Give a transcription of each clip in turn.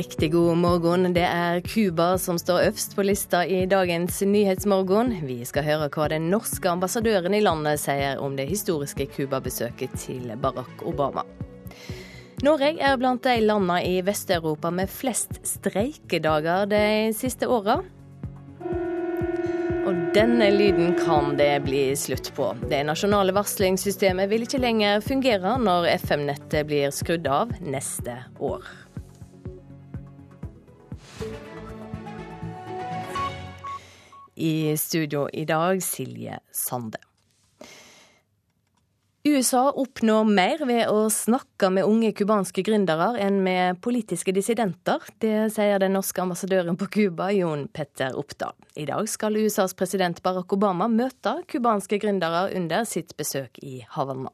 Riktig god morgen. Det er Cuba som står øverst på lista i dagens Nyhetsmorgen. Vi skal høre hva den norske ambassadøren i landet sier om det historiske Cuba-besøket til Barack Obama. Norge er blant de landene i Vest-Europa med flest streikedager de siste åra. Og denne lyden kan det bli slutt på. Det nasjonale varslingssystemet vil ikke lenger fungere når FM-nettet blir skrudd av neste år. I studio i dag, Silje Sande. USA oppnår mer ved å snakke med unge cubanske gründere enn med politiske dissidenter. Det sier den norske ambassadøren på Cuba, Jon Petter Oppdal. I dag skal USAs president Barack Obama møte cubanske gründere under sitt besøk i Havanna.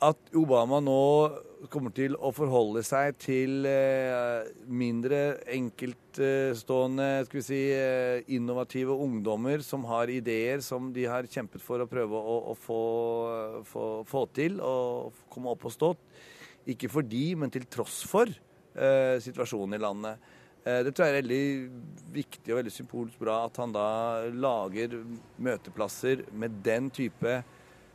At Obama nå kommer til å forholde seg til eh, mindre enkeltstående, skal vi si, eh, innovative ungdommer som har ideer som de har kjempet for å prøve å, å få, få, få, til og komme opp og stå. Ikke fordi, men til tross for eh, situasjonen i landet. Eh, det tror jeg er veldig viktig og veldig symbolsk bra at han da lager møteplasser med den type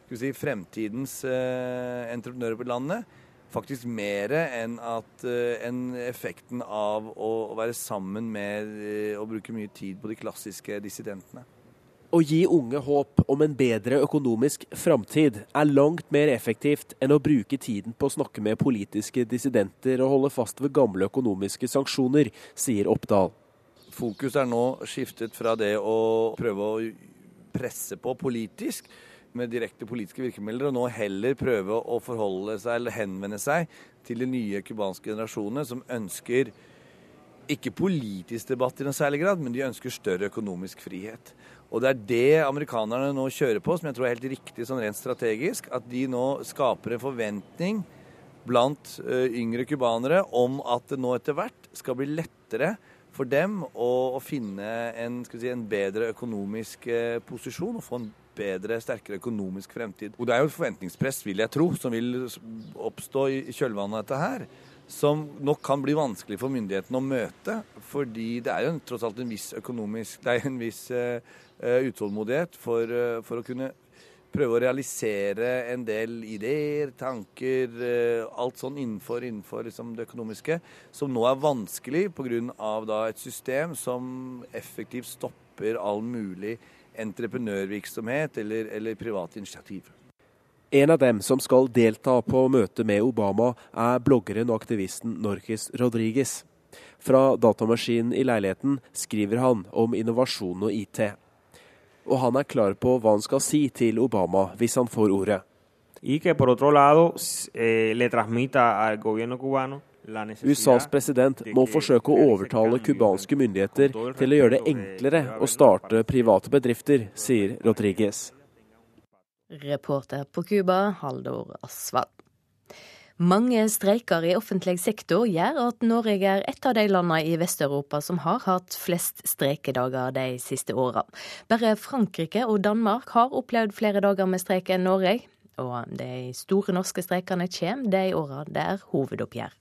skal vi si, fremtidens eh, entreprenører på landet faktisk mer enn at uh, en effekten av å, være sammen med uh, og bruke mye tid på de klassiske dissidentene. Å gi unge håp om en bedre økonomisk framtid er langt mer effektivt enn å bruke tiden på å snakke med politiske dissidenter og holde fast ved gamle økonomiske sanksjoner, sier Oppdal. Fokus er nå skiftet fra det å prøve å presse på politisk med direkte politiske virkemidler, og nå heller prøve å forholde seg eller henvende seg til de nye cubanske generasjonene som ønsker ikke politisk debatt i noen særlig grad, men de ønsker større økonomisk frihet. Og det er det amerikanerne nå kjører på, som jeg tror er helt riktig sånn rent strategisk. At de nå skaper en forventning blant yngre cubanere om at det nå etter hvert skal bli lettere for dem å, å finne en, si, en, bedre økonomisk posisjon og få en bedre, sterkere økonomisk fremtid. Og Det er jo et forventningspress, vil jeg tro, som vil oppstå i kjølvannet av dette her. Som nok kan bli vanskelig for myndighetene å møte. Fordi det er jo tross alt en viss økonomisk Det er en viss uh, utålmodighet for, uh, for, å kunne prøve å realisere en del ideer, tanker, alt sånn innenfor, innenfor liksom det økonomiske, som nå er vanskelig pga. et system som effektivt stopper all mulig entreprenørvirksomhet eller, eller private initiativ. En av dem som skal delta på møtet med Obama, er bloggeren og aktivisten Norges Rodriguez. Fra datamaskinen i leiligheten skriver han om innovasjon og IT. Og han er klar på hva han skal si til Obama hvis han får ordet. Y que por otro lado eh, le transmita al gobierno cubano USAs president må forsøke å overtale cubanske myndigheter til å gjøre det enklere å starte private bedrifter, sier Rodriguez. Reporter på Cuba, Haldor Asvald. Mange streiker i offentlig sektor gjør at Norge er et av de landene i Vest-Europa som har hatt flest streikedager de siste åra. Bare Frankrike og Danmark har opplevd flere dager med streik enn Norge. Og de store norske streikene kommer de åra det er hovedoppgjør.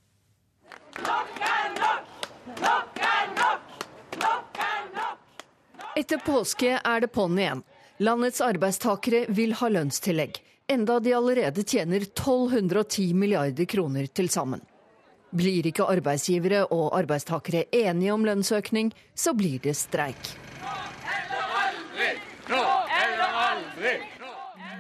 Etter påske er det på'n igjen. Landets arbeidstakere vil ha lønnstillegg, enda de allerede tjener 1210 milliarder kroner til sammen. Blir ikke arbeidsgivere og arbeidstakere enige om lønnsøkning, så blir det streik. Nå eller aldri! Nå!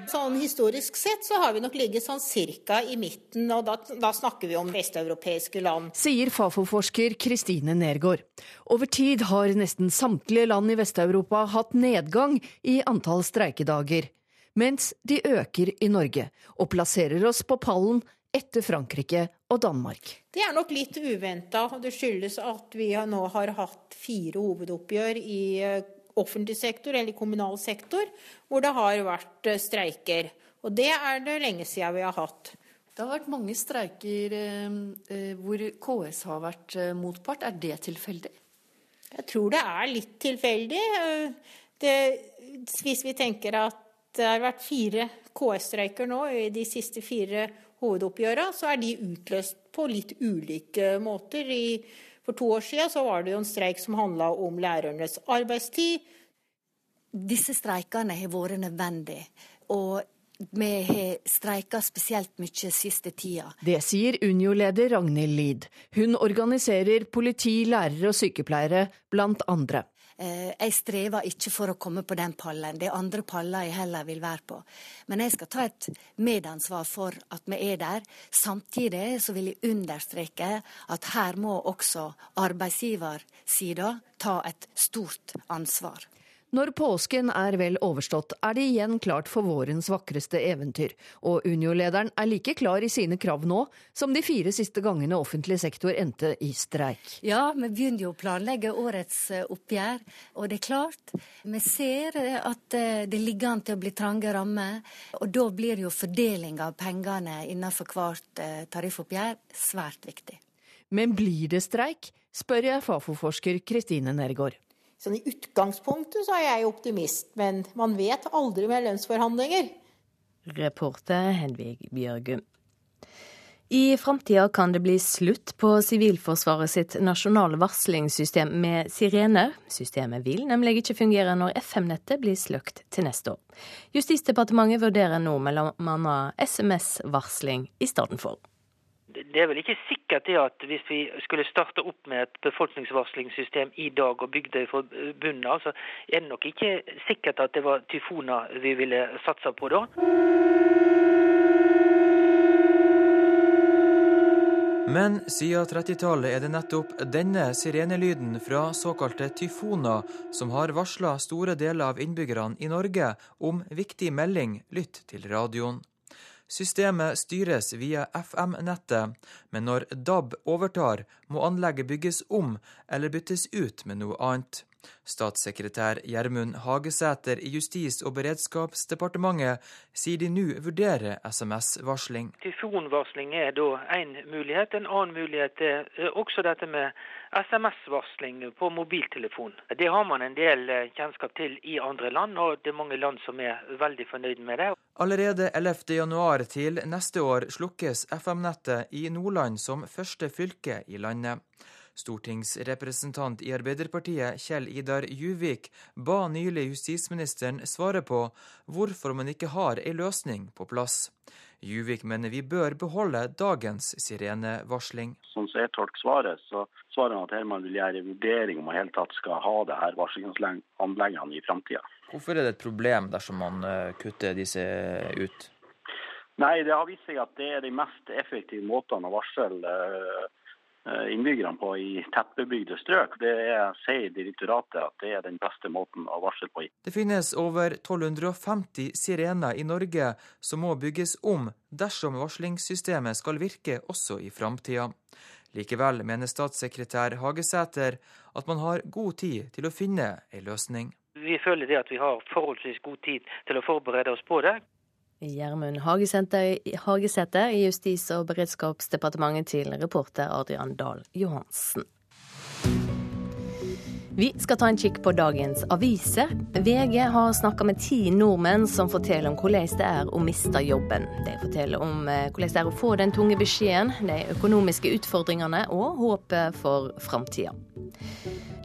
Sånn Historisk sett så har vi nok ligget sånn cirka i midten, og da, da snakker vi om vesteuropeiske land. Sier Fafo-forsker Kristine Nergård. Over tid har nesten samtlige land i Vest-Europa hatt nedgang i antall streikedager, mens de øker i Norge, og plasserer oss på pallen etter Frankrike og Danmark. Det er nok litt uventa. Det skyldes at vi nå har hatt fire hovedoppgjør i eh, offentlig sektor eller kommunal sektor hvor det har vært eh, streiker. Og det er det lenge siden vi har hatt. Det har vært mange streiker eh, eh hvor KS har vært motpart. Er det tilfeldig? Jeg tror det er litt tilfeldig. Det, hvis vi tenker at det har vært fire KS-streiker nå i de siste fire hovedoppgjørene, så er de utløst på litt ulike måter. I, for to år siden så var det jo en streik som handla om lærernes arbeidstid. Disse streikene har vært nødvendige. Og vi har streika spesielt mye siste tida. Det sier Unio-leder Ragnhild Lid. Hun organiserer politi, lærere og sykepleiere, blant andre. Eh, jeg strever ikke for å komme på den pallen, det er andre paller jeg heller vil være på. Men jeg skal ta et medansvar for at vi er der. Samtidig så vil jeg understreke at her må også arbeidsgiversida ta et stort ansvar. Når påsken er vel overstått, er det igjen klart for vårens vakreste eventyr. Og Unio-lederen er like klar i sine krav nå som de fire siste gangene offentlig sektor endte i streik. Ja, vi begynner jo å planlegge årets eh, oppgjør, og det er klart. Vi ser eh, at eh, det ligger an til å bli trange rammer, og da blir jo fordeling av pengene innenfor hvert tariffoppgjør svært viktig. Men blir det streik, spør jeg Fafo-forsker Kristine Nergård. Sånn I utgangspunktet så er jeg optimist, men man vet aldri med lønnsforhandlinger. Reporter Hedvig Bjørgum. I framtida kan det bli slutt på Sivilforsvaret sitt nasjonale varslingssystem med sirener. Systemet vil nemlig ikke fungere når FM-nettet blir sløkt til neste år. Justisdepartementet vurderer nå bl.a. SMS-varsling i stedet for det er vel ikke sikkert det at hvis vi skulle starte opp med et befolkningsvarslingssystem i dag og bygd det fra bunnen av, så er det nok ikke sikkert at det var tyfoner vi ville satsa på da. Men siden 30-tallet er det nettopp denne sirenelyden fra såkalte tyfoner som har varsla store deler av innbyggerne i Norge om viktig melding lytt til radioen. Systemet styres via FM-nettet, men når DAB overtar, må anlegget bygges om eller byttes ut med noe annet. Statssekretær Gjermund Hagesæter i Justis- og beredskapsdepartementet sier de nå vurderer SMS-varsling. Tyfonvarsling er da én mulighet. En annen mulighet er også dette med SMS-varsling på mobiltelefon. Det har man en del eh, kjennskap til i andre land, og det er mange land som er veldig fornøyd med det. Allerede 11.1 til neste år slukkes FM-nettet i Nordland som første fylke i landet. Stortingsrepresentant i Arbeiderpartiet Kjell Idar Juvik ba nylig justisministeren svare på hvorfor man ikke har ei løsning på plass. Juvik mener vi bør beholde dagens sirenevarsling. Sånn som jeg tolker svaret, så svarer han at Herman vil gjøre en vurdering om man helt tatt skal ha det her varslingsanleggene i framtida. Hvorfor er det et problem dersom man eh, kutter disse ut? Nei, Det har vist seg at det er de mest effektive måtene å varsle eh, innbyggerne på i tettbebygde strøk. Det er, sier direktoratet at det er den beste måten å varsle på. Det finnes over 1250 sirener i Norge som må bygges om dersom varslingssystemet skal virke også i framtida. Likevel mener statssekretær Hagesæter at man har god tid til å finne ei løsning. Vi føler det at vi har forholdsvis god tid til å forberede oss på det. Gjermund Hagesæter i Justis- og beredskapsdepartementet til reporter Adrian Dahl Johansen. Vi skal ta en kikk på dagens aviser. VG har snakka med ti nordmenn som forteller om hvordan det er å miste jobben. De forteller om eh, hvordan det er å få den tunge beskjeden, de økonomiske utfordringene og håpet for framtida.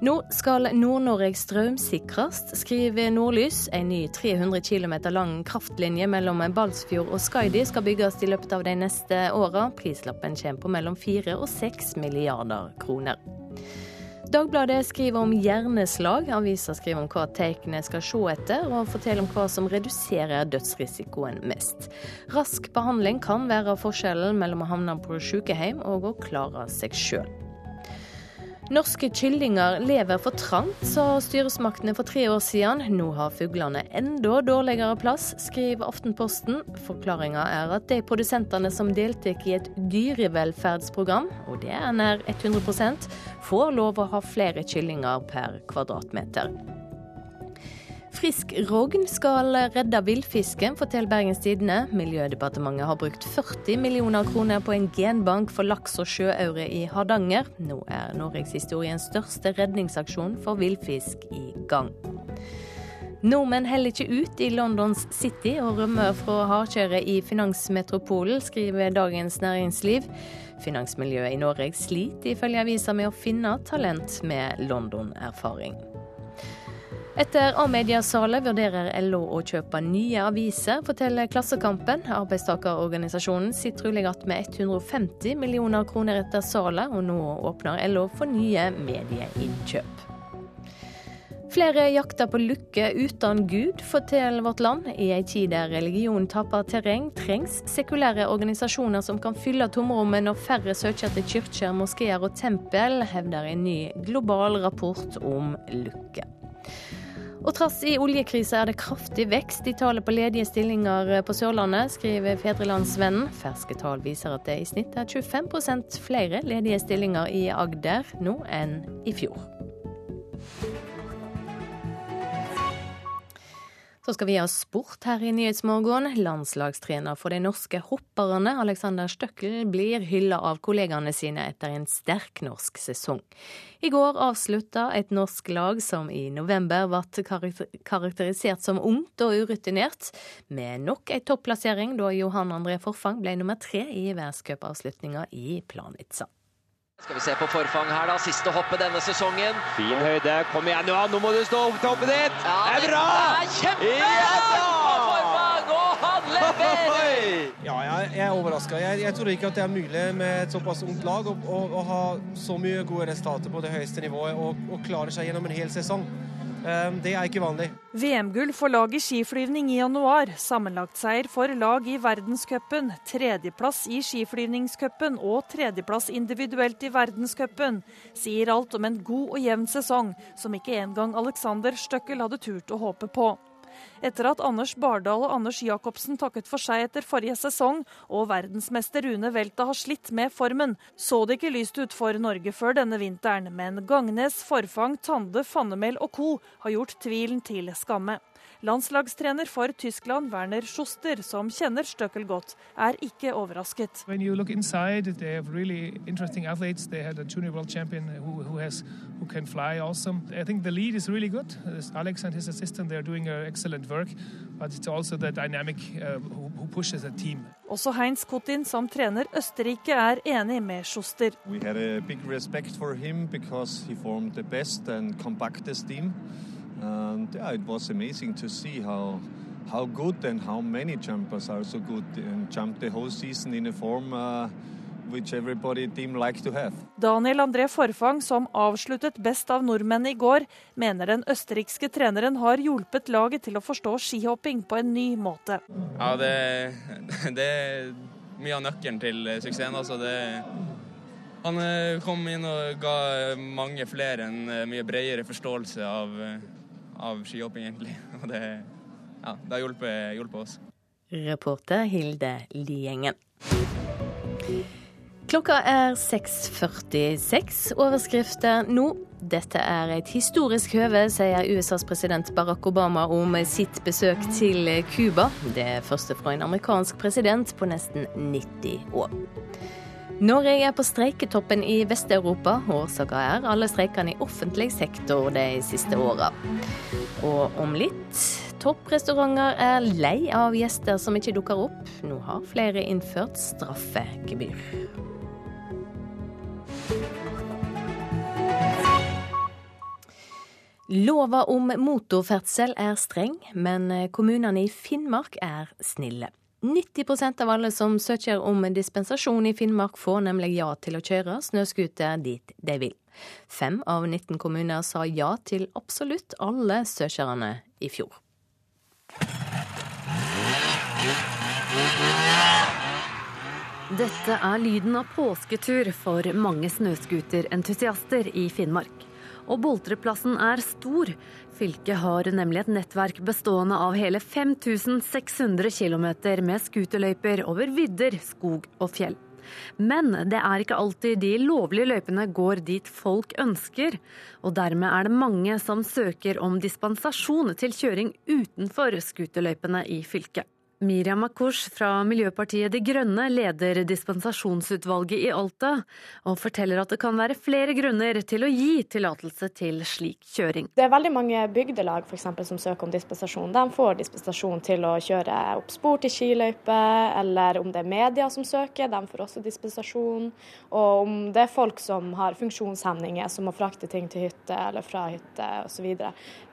Nå skal Nord-Norge strømsikres, skriver Nordlys. En ny 300 km lang kraftlinje mellom Balsfjord og Skaidi skal bygges i løpet av de neste åra. Prislappen kommer på mellom 4 og 6 milliarder kroner. Dagbladet skriver om hjerneslag. Avisa skriver om hva tegnene skal se etter, og forteller om hva som reduserer dødsrisikoen mest. Rask behandling kan være forskjellen mellom å havne på sykehjem og å klare seg sjøl. Norske kyllinger lever for trangt, sa styresmaktene for tre år siden. Nå har fuglene enda dårligere plass, skriver Aftenposten. Forklaringa er at de produsentene som deltar i et dyrevelferdsprogram, og det er nær 100% får lov å ha flere kyllinger per kvadratmeter. Frisk rogn skal redde villfisken, forteller Bergens Tidende. Miljødepartementet har brukt 40 millioner kroner på en genbank for laks og sjøaure i Hardanger. Nå er norgeshistoriens største redningsaksjon for villfisk i gang. Nordmenn heller ikke ut i Londons City og rømmer fra hardkjøret i finansmetropolen, skriver Dagens Næringsliv. Finansmiljøet i Norge sliter ifølge avisa med å finne talent med London-erfaring. Etter A-mediasalet vurderer LO å kjøpe nye aviser, forteller Klassekampen. Arbeidstakerorganisasjonen sitter trolig igjen med 150 millioner kroner etter salet, og nå åpner LO for nye medieinnkjøp. Flere jakter på lykke uten Gud, forteller Vårt Land. I ei tid der religion taper terreng, trengs sekulære organisasjoner som kan fylle tomrommet når færre søker til kirker, moskeer og tempel, hevder en ny global rapport om lykke. Og trass i oljekrisa er det kraftig vekst i tallet på ledige stillinger på Sørlandet, skriver Fedrelandsvennen. Ferske tall viser at det i snitt er 25 flere ledige stillinger i Agder nå enn i fjor. Så skal vi ha sport her i Nyhetsmorgen. Landslagstrener for de norske hopperne, Alexander Støkkel, blir hylla av kollegaene sine etter en sterk norsk sesong. I går avslutta et norsk lag som i november ble karakterisert som ungt og urutinert, med nok ei topplassering da Johan André Forfang ble nummer tre i verdenscupavslutninga i Planica. Skal vi se på forfang her, da. Siste hoppet denne sesongen. Fin høyde. Kom igjen, Johan. Nå må du stå opp til hoppet ditt. Ja, det er bra! Det er kjempebra ja, Ja, jeg, jeg er overraska. Jeg, jeg, tror ikke at det er mulig med et såpass ungt lag å, å, å ha så mye gode resultater på det høyeste nivået og, og klare seg gjennom en hel sesong. Ehm, det er ikke vanlig. VM-gull for lag i skiflyvning i januar. Sammenlagtseier for lag i verdenscupen. Tredjeplass i skiflyvningscupen og tredjeplass individuelt i verdenscupen. Sier alt om en god og jevn sesong, som ikke engang Alexander Støkkel hadde turt å håpe på. Etter at Anders Bardal og Anders Jacobsen takket for seg etter forrige sesong, og verdensmester Rune Velta har slitt med formen, så det ikke lyst ut for Norge før denne vinteren. Men Gangnes, Forfang, Tande, Fannemel og co. har gjort tvilen til skamme. Landslagstrener for Tyskland, Werner Schuster, som kjenner Støkkel godt, er ikke overrasket. Inside, really who, who, has, who can fly awesome. I think the lead is really good. Alex and his assistant they are doing excellent work, but it's also the dynamic uh, who, who pushes the team. Også Heinz Kutin, som trener Østerrike, er enig med Schuster. We had a big respect for him because he formed the best and kompakteste team. And yeah, it was amazing to see how how good and how many jumpers are so good and jump the whole season in a form uh, which everybody team like to have. Daniel André Forfang, som avsluttet best av nordmenn i går, mener den østerrikske treneren har hjulpet laget til å forstå skihopping på en ny måte. Ja, det, det er mye av nøkkelen til suksessen. Altså det han eh, kom inn og ga mange flere en eh, mye bredere forståelse av eh, av skihopping, egentlig. Og det, ja, det har hjulpet, hjulpet oss. Reporter Hilde Liengen. Klokka er 6.46. Overskrifter nå. Dette er et historisk høve, sier USAs president Barack Obama om sitt besøk til Cuba. Det første fra en amerikansk president på nesten 90 år. Norge er på streiketoppen i Vest-Europa. Årsaka er alle streikene i offentlig sektor de siste åra. Og om litt topprestauranter er lei av gjester som ikke dukker opp. Nå har flere innført straffegebyr. Lova om motorferdsel er streng, men kommunene i Finnmark er snille. 90% av alle som søker om dispensasjon i Finnmark, får nemlig ja til å kjøre snøscooter dit de vil. Fem av 19 kommuner sa ja til absolutt alle søkerne i fjor. Dette er lyden av påsketur for mange snøscooterentusiaster i Finnmark. Og Boltreplassen er stor. Fylket har nemlig et nettverk bestående av hele 5600 km med scooterløyper over vidder, skog og fjell. Men det er ikke alltid de lovlige løypene går dit folk ønsker, og dermed er det mange som søker om dispensasjon til kjøring utenfor scooterløypene i fylket. Miriam Makush fra Miljøpartiet De Grønne leder dispensasjonsutvalget i Alta, og forteller at det kan være flere grunner til å gi tillatelse til slik kjøring. Det er veldig mange bygdelag for eksempel, som søker om dispensasjon. De får dispensasjon til å kjøre opp spor til skiløype, eller om det er media som søker, de får også dispensasjon. Og om det er folk som har funksjonshemninger, som må frakte ting til hytte eller fra hytte osv.,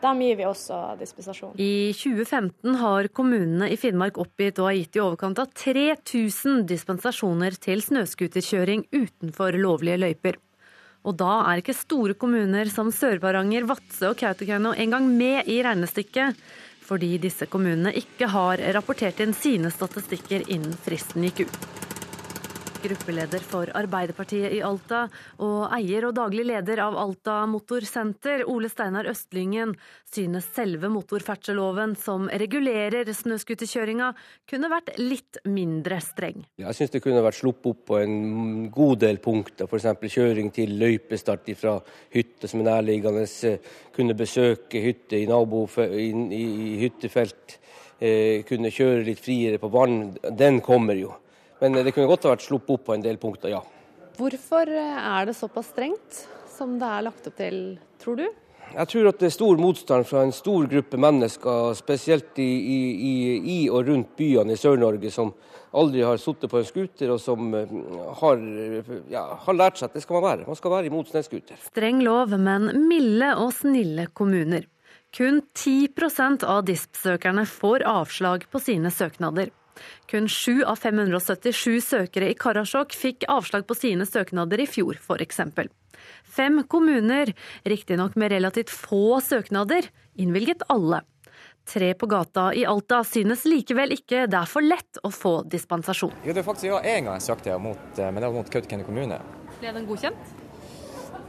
dem gir vi også dispensasjon. I 2015 har kommunene i Finnmark oppgitt og har gitt i overkant av 3000 dispensasjoner til snøscooterkjøring utenfor lovlige løyper. Og da er ikke store kommuner som Sør-Varanger, Vadsø og Kautokeino engang med i regnestykket, fordi disse kommunene ikke har rapportert inn sine statistikker innen fristen gikk ut gruppeleder for Arbeiderpartiet i Alta, og eier og daglig leder av Alta Motorsenter, Ole Steinar Østlyngen, synes selve motorferdselloven som regulerer snøscooterkjøringa, kunne vært litt mindre streng. Jeg synes det kunne vært sluppet opp på en god del punkter, f.eks. kjøring til løypestart fra hytte som er nærliggende, kunne besøke hytte i, nabo, i, i hyttefelt, eh, kunne kjøre litt friere på vann. Den kommer jo. Men det kunne godt ha vært sluppet opp på en del punkter, ja. Hvorfor er det såpass strengt som det er lagt opp til, tror du? Jeg tror at det er stor motstand fra en stor gruppe mennesker, spesielt i, i, i og rundt byene i Sør-Norge, som aldri har sittet på en scooter, og som eh, har, ja, har, lært seg at det skal man være. Man skal være imot snøscooter. Streng lov, men milde og snille kommuner. Kun 10 av DISP-søkerne får avslag på sine søknader. Kun sju av 577 søkere i Karasjok fikk avslag på sine søknader i fjor, f.eks. Fem kommuner, riktignok med relativt få søknader, innvilget alle. Tre på gata i Alta synes likevel ikke det er for lett å få dispensasjon. Jo, det er faktisk ja, én gang jeg søkte, mot, eh, men det var mot Kautokeino kommune. Ble den godkjent?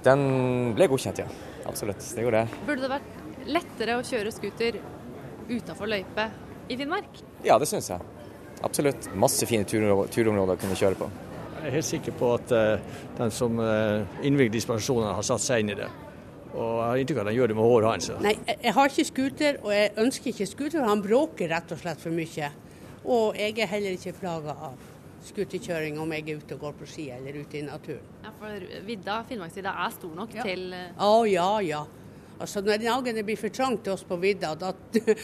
Den ble godkjent, ja. Absolutt. Det gjorde det. Burde det vært lettere å kjøre scooter utenfor løype i Finnmark? Ja, det syns jeg. Absolutt. Masse fine turområder å kunne kjøre på. Jeg er helt sikker på at uh, den som uh, innvilger dispensasjoner, har satt seg inn i det. Og jeg har inntrykk av at han gjør det med hård hånd. Nei, jeg har ikke scooter, og jeg ønsker ikke scooter. Han bråker rett og slett for mye. Og jeg er heller ikke plaga av scooterkjøring om jeg er ute og går på ski eller ute i naturen. Ja, For vidda, Finnmarksvidda, er stor nok ja. til Å oh, ja, ja. Altså Når dagen det blir for trangt til oss på vidda, da,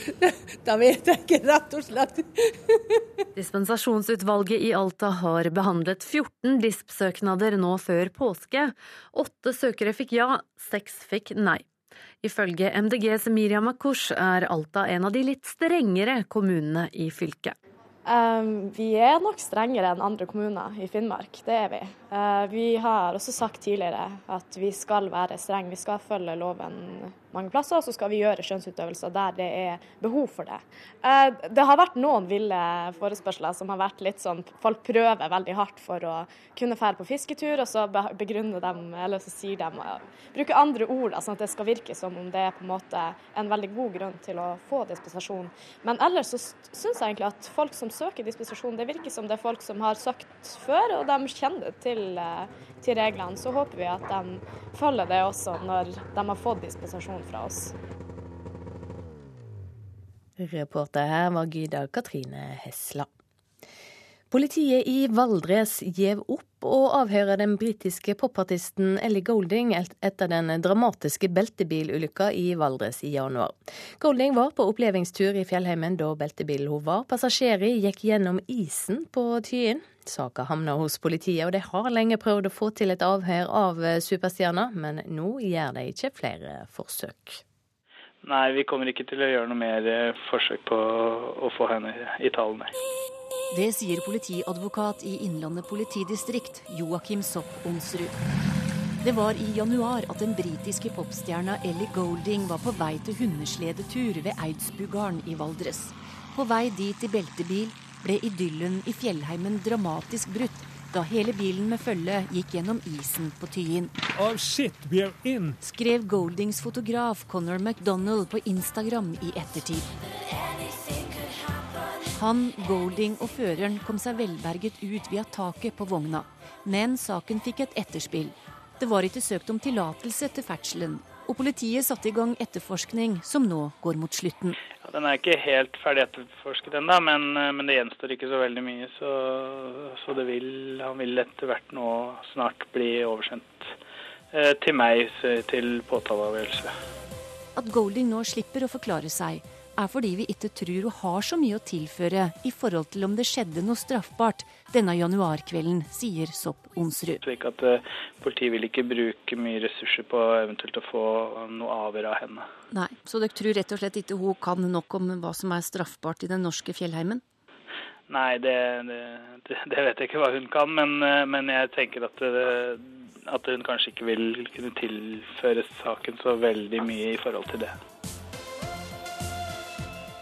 da vet jeg ikke, rett og slett. Dispensasjonsutvalget i Alta har behandlet 14 DISP-søknader nå før påske. Åtte søkere fikk ja, seks fikk nei. Ifølge MDGs Miriam Makush er Alta en av de litt strengere kommunene i fylket. Um, vi er nok strengere enn andre kommuner i Finnmark, det er vi. Uh, vi har også sagt tidligere at vi skal være strenge, vi skal følge loven mange plasser, og så skal vi gjøre skjønnsutøvelser der det er behov for det. Uh, det har vært noen ville forespørsler som har vært litt sånn Folk prøver veldig hardt for å kunne fære på fisketur, og så begrunner dem, eller så sier de Bruker andre ord, sånn at det skal virke som om det er på en måte en veldig god grunn til å få dispensasjon. Men ellers så syns jeg egentlig at folk som søker dispensasjon, det virker som det er folk som har søkt før, og de kjenner til, eh, til reglene. Så håper vi at de følger det også når de har fått dispensasjon fra oss. Reporter her var Gyda Katrine Hesla. Politiet i Valdres gjev opp å avhøre den britiske popartisten Ellie Golding etter den dramatiske beltebilulykka i Valdres i januar. Golding var på opplevingstur i fjellheimen da beltebilen hun var passasjer i, gikk gjennom isen på Tyin. Saka havna hos politiet, og de har lenge prøvd å få til et avhør av superstjerna, men nå gjør de ikke flere forsøk. Nei, vi kommer ikke til å gjøre noe mer forsøk på å få henne i tallene. Det sier politiadvokat i Innlandet politidistrikt, Joakim Sopp Onsrud. Det var i januar at den britiske popstjerna Ellie Golding var på vei til hundesledetur ved Eidsbugarden i Valdres. På vei dit i beltebil ble idyllen i fjellheimen dramatisk brutt da hele bilen med følge gikk gjennom isen på Tyin. Oh shit, we are in. Skrev Goldings fotograf Conor McDonald på Instagram i ettertid. Han, Golding og føreren kom seg velberget ut via taket på vogna. Men saken fikk et etterspill. Det var ikke søkt om tillatelse til ferdselen. Og politiet satte i gang etterforskning som nå går mot slutten. Ja, den er ikke helt ferdig etterforsket ennå, men, men, det gjenstår ikke så veldig mye. Så, så vil, han vil etter hvert nå snart bli oversendt eh, til meg til påtaleavgjørelse. At Golding nå slipper å forklare seg, er fordi vi ikke tror hun har så mye å tilføre i forhold til om det skjedde noe straffbart denne januarkvelden, sier Sopp Onsrud. Slik at uh, Politiet vil ikke bruke mye ressurser på eventuelt å få noe avhør av henne. Nei, Så dere tror rett og slett ikke hun kan nok om hva som er straffbart i den norske fjellheimen? Nei, det, det, det vet jeg ikke hva hun kan, men, eh, men jeg tenker at, det, at hun kanskje ikke vil kunne tilføre saken så veldig mye i forhold til det.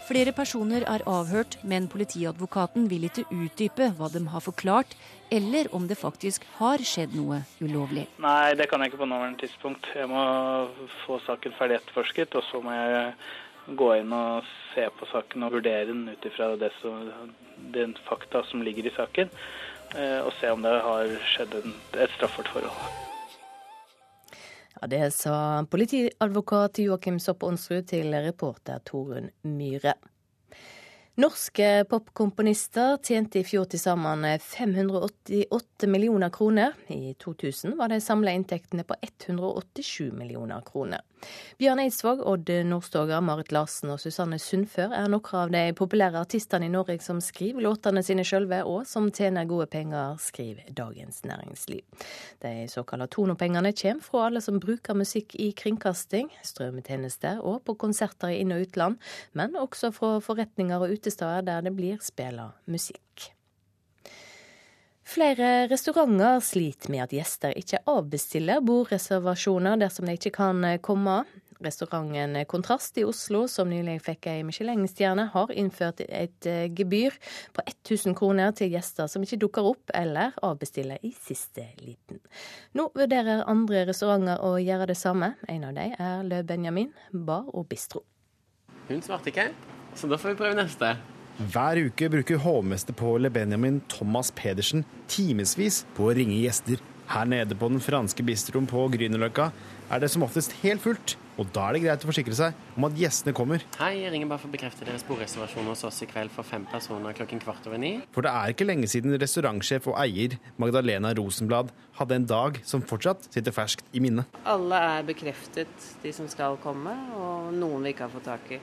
Flere personer er avhørt, men politiadvokaten vil ikke utdype hva de har forklart, eller om det faktisk har skjedd noe ulovlig. Nei, det kan jeg ikke på nåværende tidspunkt. Jeg må få saken ferdig etterforsket, og så må jeg gå inn og se på saken og vurdere den ut ifra den fakta som ligger i saken, eh, og se om det har skjedd et straffbart forhold. Ja, Det sa politiadvokat Joakim Sopp Onsrud til reporter Torunn Myhre. Norske popkomponister tjente i fjor til sammen 588 millioner kroner. I 2000 var de samla inntektene på 187 millioner kroner. Bjørn Eidsvåg, Odd Nordstoga, Marit Larsen og Susanne Sundfør er noen av de populære artistene i Norge som skriver låtene sine sjølve, og som tjener gode penger, skriver Dagens Næringsliv. De såkalte Tonopengene kommer fra alle som bruker musikk i kringkasting, strømmetjenester og på konserter i inn- og utland, men også fra forretninger og utesteder der det blir spilt musikk. Flere restauranter sliter med at gjester ikke avbestiller bordreservasjoner dersom de ikke kan komme. Restauranten Kontrast i Oslo, som nylig fikk ei Michelin-stjerne, har innført et eh, gebyr på 1000 kroner til gjester som ikke dukker opp eller avbestiller i siste liten. Nå vurderer andre restauranter å gjøre det samme. En av dem er Le Benjamin bar og bistro. Hun svarte ikke, så da får vi prøve neste. Hver uke bruker hovmester på Le Benjamin Thomas Pedersen timevis på å ringe gjester. Her nede på den franske bistroen på Grünerløkka er det som oftest helt fullt, og da er det greit å forsikre seg om at gjestene kommer. Hei, jeg ringer bare for å bekrefte deres bordreservasjon hos oss i kveld for fem personer klokken kvart over ni. For det er ikke lenge siden restaurantsjef og eier Magdalena Rosenblad hadde en dag som fortsatt sitter ferskt i minnet. Alle er bekreftet, de som skal komme, og noen vi ikke har fått tak i.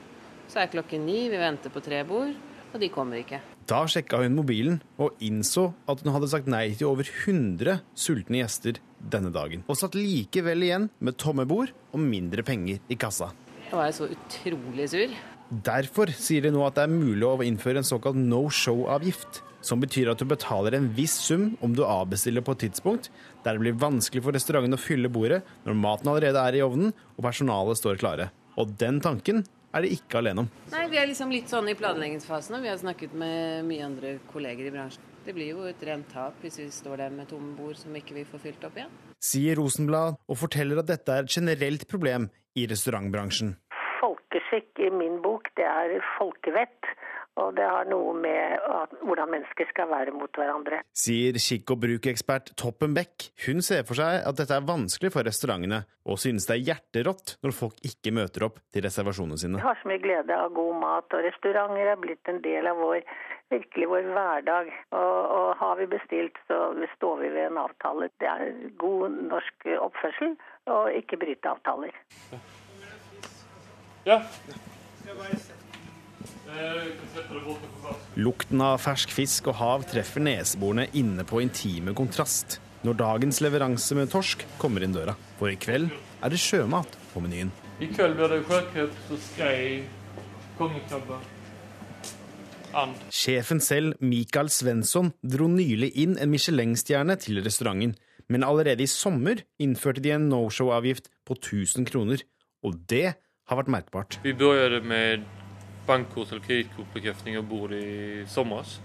Så er klokken ni, vi venter på tre bord og de kommer ikke. Da sjekka hun mobilen og innså at hun hadde sagt nei til over 100 sultne gjester denne dagen, og satt likevel igjen med tomme bord og mindre penger i kassa. Da var jeg så utrolig sur. Derfor sier de nå at det er mulig å innføre en såkalt no show-avgift. Som betyr at du betaler en viss sum om du avbestiller på et tidspunkt der det blir vanskelig for restauranten å fylle bordet når maten allerede er i ovnen og personalet står klare. Og den tanken er de ikke alene om. Nei, Vi er liksom litt sånn i planleggingsfasen, og vi har snakket med mye andre kolleger i bransjen. Det blir jo et rent tap hvis vi står der med tomme bord som ikke vi får fylt opp igjen. Sier Rosenblad, og forteller at dette er et generelt problem i restaurantbransjen. Folkeskikk i min bok, det er folkevett. Og det har noe med hvordan mennesker skal være mot hverandre. Sier kikk- og brukekspert Toppen Beck. Hun ser for seg at dette er vanskelig for restaurantene, og synes det er hjerterått når folk ikke møter opp til reservasjonene sine. Vi har så mye glede av god mat, og restauranter er blitt en del av vår, virkelig vår hverdag. Og, og har vi bestilt, så står vi ved en avtale. Det er god norsk oppførsel å ikke bryte avtaler. Ja. Lukten av fersk fisk og hav treffer neseborene inne på intime kontrast når dagens leveranse med torsk kommer inn døra. For i kveld er det sjømat på menyen. I kveld blir det sjøkreps og skrei, kongekrabbe, and. Sjefen selv, Mikael Svensson, dro nylig inn en Michelin-stjerne til restauranten. Men allerede i sommer innførte de en no-show-avgift på 1000 kroner. Og det har vært merkbart. Vi begynte med bankkort- eller kredittkortbekräftning av bord i somras.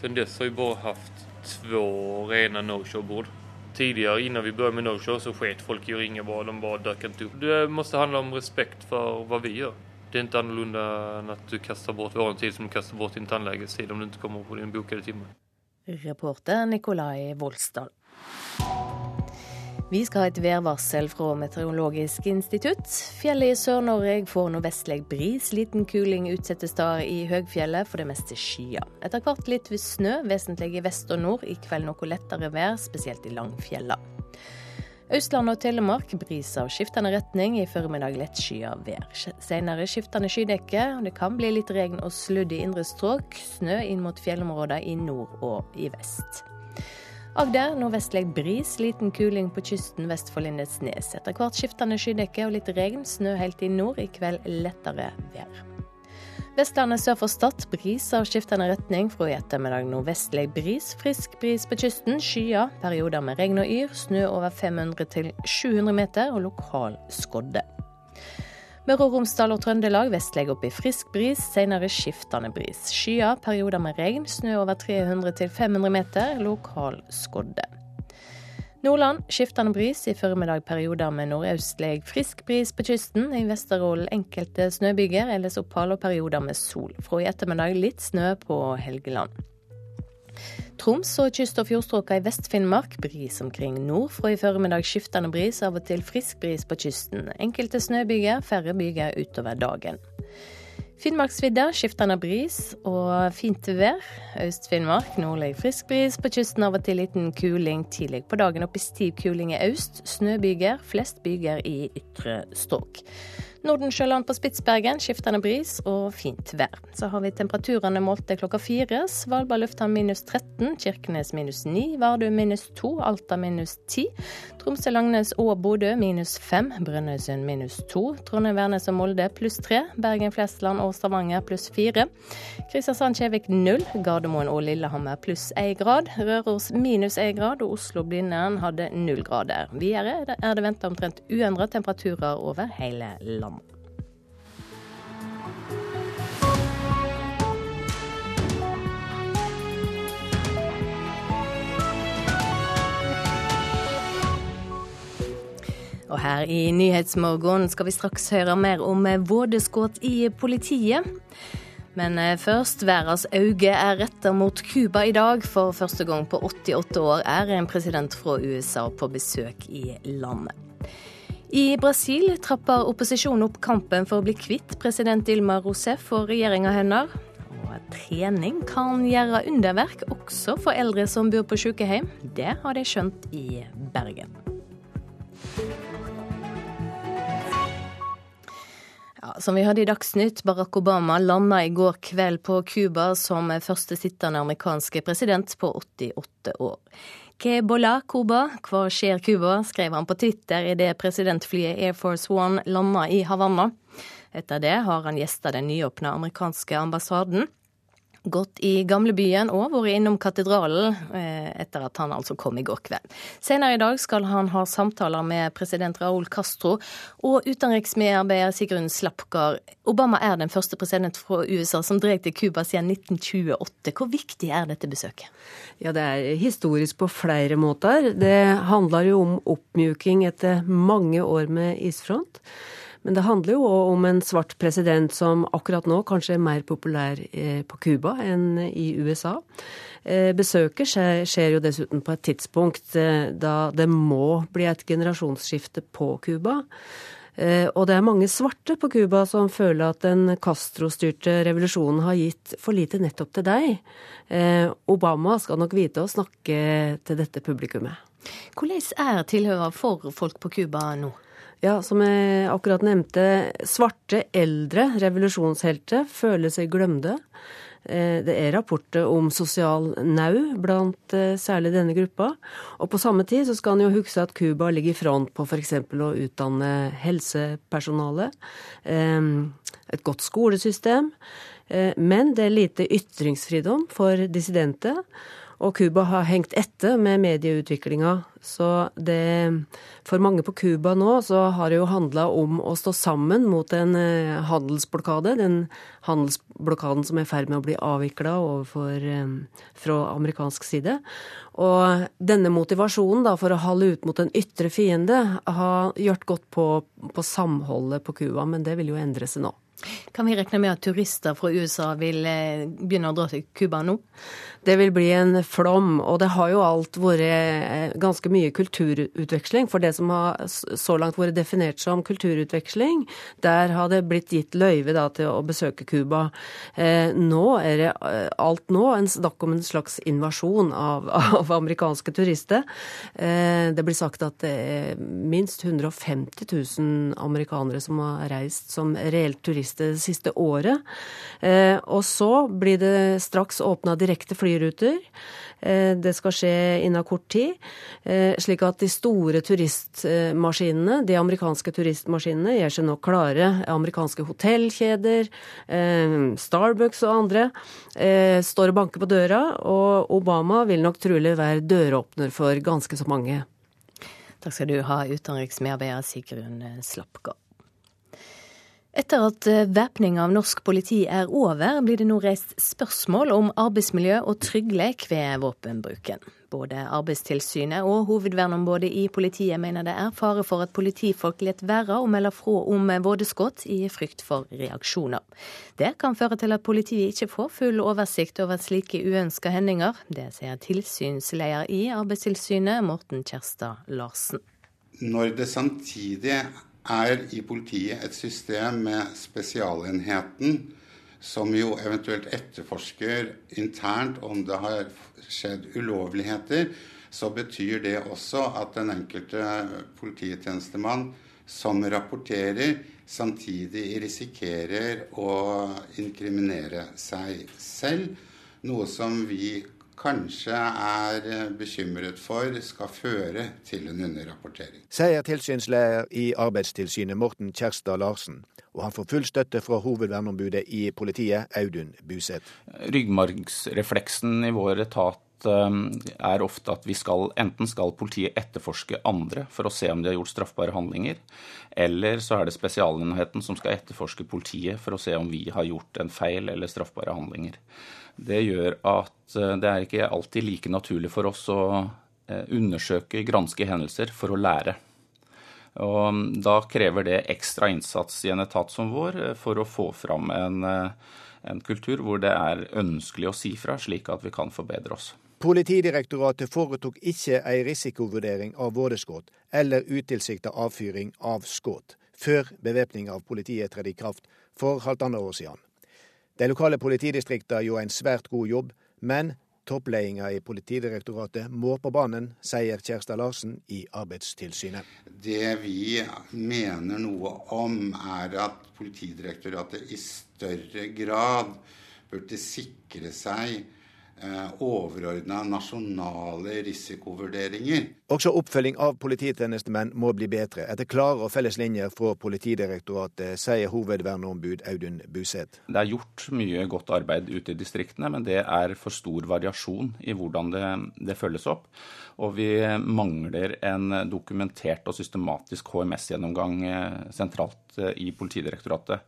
Sen dess har vi bara haft två rena no-show-bord. Tidigare innan vi började med no-show så sket folk att ringa bara, de bara dök inte upp. Det måste handla om respekt för vad vi gör. Det är inte annorlunda än att du kastar bort vår tid som du kastar bort din tandläkartid om du inte kommer på din bokade timme. Reporter Nikolai Volsdal. Vi skal ha et værvarsel fra Meteorologisk institutt. Fjellet i Sør-Norge får nordvestlig bris, liten kuling utsatte steder i høgfjellet, for det meste skyet. Etter hvert litt ved snø, vesentlig i vest og nord. I kveld noe lettere vær, spesielt i langfjella. Østland og Telemark bris av skiftende retning, i formiddag lettskya vær. Senere skiftende skydekke, det kan bli litt regn og sludd i indre strøk. Snø inn mot fjellområder i nord og i vest. Agder nordvestlig bris, liten kuling på kysten vest for Lindesnes. Etter hvert skiftende skydekke og litt regn, snø helt i nord. I kveld lettere vær. Vestlandet sør for Stad bris av skiftende retning. Fra i ettermiddag nordvestlig bris, frisk bris på kysten. Skyer, perioder med regn og yr. Snø over 500 til 700 meter og lokal skodde. Møre og Romsdal og Trøndelag vestlig opp i frisk bris, senere skiftende bris. Skyer, perioder med regn, snø over 300 500 meter, lokal skodde. Nordland skiftende bris, i formiddag perioder med nordøstlig frisk bris på kysten. I Vesterålen enkelte snøbyger, ellers opphold og perioder med sol. Fra i ettermiddag litt snø på Helgeland. Troms og kyst- og fjordstrøka i Vest-Finnmark bris omkring nord. Fra i formiddag skiftende bris, av og til frisk bris på kysten. Enkelte snøbyger, færre byger utover dagen. Finnmarksvidda skiftende bris og fint vær. Øst-Finnmark nordlig frisk bris. På kysten av og til liten kuling tidlig på dagen. Opp i stiv kuling i øst. Snøbyger, flest byger i ytre strøk. Nordensjøland på Spitsbergen skiftende bris og fint vær. Så har vi temperaturene målte klokka fire. Svalbard lufthavn minus 13, Kirkenes minus 9, Vardø minus 2, Alta minus 10. Tromsø, Langnes og Bodø minus 5, Brønnøysund minus 2, Trondheim, Værnes og Molde pluss 3, Bergen, Flesland og Stavanger pluss 4. Kristiansand, Kjevik 0, Gardermoen og Lillehammer pluss 1 grad. Røros minus 1 grad, og Oslo-Blindern hadde 0 grader. Videre er det venta omtrent uendra temperaturer over hele landet. Og her i Nyhetsmorgen skal vi straks høre mer om vådeskudd i politiet. Men eh, først, verdens øyne er retta mot Cuba i dag. For første gang på 88 år er en president fra USA på besøk i landet. I Brasil trapper opposisjonen opp kampen for å bli kvitt president Dilma Rousef og regjeringa hennes. Og trening kan gjøre underverk også for eldre som bor på sykehjem. Det har de skjønt i Bergen. Som vi hadde i Dagsnytt, Barack Obama landa i går kveld på Cuba som første sittende amerikanske president på 88 år. Que bola Cuba, hva skjer Cuba, skrev han på Twitter idet presidentflyet Air Force One landa i Havanna. Etter det har han gjesta den nyåpna amerikanske ambassaden gått i gamlebyen og vært innom katedralen etter at han altså kom i går kveld. Senere i dag skal han ha samtaler med president Raúl Castro og utenriksmedarbeider Sigrun Slapkar. Obama er den første president fra USA som drar til Cuba siden 1928. Hvor viktig er dette besøket? Ja, Det er historisk på flere måter. Det handler jo om oppmjuking etter mange år med isfront. Men det handler jo òg om en svart president som akkurat nå kanskje er mer populær på Cuba enn i USA. Besøket skjer jo dessuten på et tidspunkt da det må bli et generasjonsskifte på Cuba. Og det er mange svarte på Cuba som føler at den Castro-styrte revolusjonen har gitt for lite nettopp til deg. Obama skal nok vite å snakke til dette publikummet. Hvordan er tilhøret for folk på Cuba nå? Ja, som jeg akkurat nevnte, svarte eldre revolusjonshelter føler seg glemte. Det er rapporter om sosial nau blant særlig denne gruppa. Og på samme tid så skal en jo huske at Cuba ligger i front på f.eks. å utdanne helsepersonale, et godt skolesystem. Men det er lite ytringsfridom for dissidenter. Og Cuba har hengt etter med medieutviklinga. Så det For mange på Cuba nå så har det jo handla om å stå sammen mot en handelsblokade. Den handelsblokaden som er i ferd med å bli avvikla fra amerikansk side. Og denne motivasjonen da for å halde ut mot en ytre fiende har gjort godt på, på samholdet på Cuba, men det vil jo endre seg nå. Kan vi regne med at turister fra USA vil begynne å dra til Cuba nå? Det vil bli en flom, og det har jo alt vært eh, ganske mye kulturutveksling. For det som har så langt vært definert som kulturutveksling, der har det blitt gitt løyve da, til å besøke Cuba. Eh, nå er det eh, alt nå en snakk om en slags invasjon av, av amerikanske turister. Eh, det blir sagt at det er minst 150 000 amerikanere som har reist som reelt turister det siste året. Eh, og så blir det straks åpna direkte fly flyruter. Eh, det skal skje innen kort tid. Eh, slik at de store turistmaskinene, de amerikanske turistmaskinene, gjør seg nå klare. Amerikanske hotellkjeder, eh, Starbucks og andre står og banker på døra. Og Obama vil nok trolig være døråpner for ganske så mange. Takk skal du ha, utenriksmedarbeider Sigrun Slappgard. Etter at eh, væpning av norsk politi er over, blir det nå reist spørsmål om arbeidsmiljø og trygghet ved våpenbruken. Både Arbeidstilsynet og hovedverneombudet i politiet mener det er fare for at politifolk lar være å melde fra om vådeskudd i frykt for reaksjoner. Det kan føre til at politiet ikke får full oversikt over slike uønska hendinger. Det sier tilsynsleder i Arbeidstilsynet, Morten Kjerstad Larsen. Når det samtidig er i politiet et system med Spesialenheten, som jo eventuelt etterforsker internt om det har skjedd ulovligheter, så betyr det også at den enkelte polititjenestemann som rapporterer, samtidig risikerer å inkriminere seg selv. Noe som vi kanskje er eh, bekymret for skal føre til en underrapportering. Sier tilsynsleder i Arbeidstilsynet Morten Kjerstad Larsen. Og han får full støtte fra hovedverneombudet i politiet, Audun Buseth. Ryggmargsrefleksen i vår etat eh, er ofte at vi skal, enten skal politiet etterforske andre for å se om de har gjort straffbare handlinger, eller så er det Spesialenheten som skal etterforske politiet for å se om vi har gjort en feil eller straffbare handlinger. Det gjør at eh, det er ikke alltid like naturlig for oss å eh, undersøke, granske hendelser for å lære. Og mm, da krever det ekstra innsats i en etat som vår eh, for å få fram en, en kultur hvor det er ønskelig å si fra, slik at vi kan forbedre oss. Politidirektoratet foretok ikke ei risikovurdering av vådeskudd eller utilsikta avfyring av skudd før bevæpning av politiet trådte i kraft for halvannet år siden. De lokale politidistriktene gjorde en svært god jobb, men toppledelsen i Politidirektoratet må på banen, sier Kjerstad Larsen i Arbeidstilsynet. Det vi mener noe om, er at Politidirektoratet i større grad burde sikre seg overordna nasjonale risikovurderinger. Også oppfølging av polititjenestemenn må bli bedre, etter klare og felles linjer fra Politidirektoratet, sier hovedverneombud Audun Buseth. Det er gjort mye godt arbeid ute i distriktene, men det er for stor variasjon i hvordan det, det følges opp. Og vi mangler en dokumentert og systematisk HMS-gjennomgang eh, sentralt eh, i Politidirektoratet.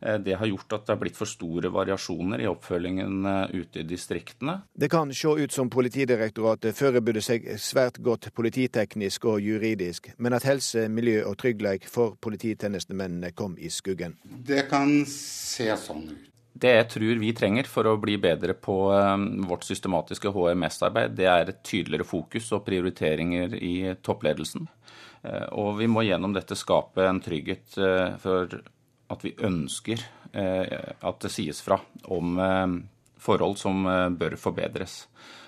Eh, det har gjort at det har blitt for store variasjoner i oppfølgingen eh, ute i distriktene. Det kan se ut som Politidirektoratet forbereder seg svært godt polititeknisk og juridisk, men at helse, miljø og trygghet for polititjenestemennene kom i skuggen. Det kan se sånn ut. Det jeg tror vi trenger for å bli bedre på eh, vårt systematiske HMS-arbeid, det er et tydeligere fokus og prioriteringer i toppledelsen. Og vi må gjennom dette skape en trygghet for at vi ønsker eh, at det sies fra om eh, forhold som eh, bør forbedres.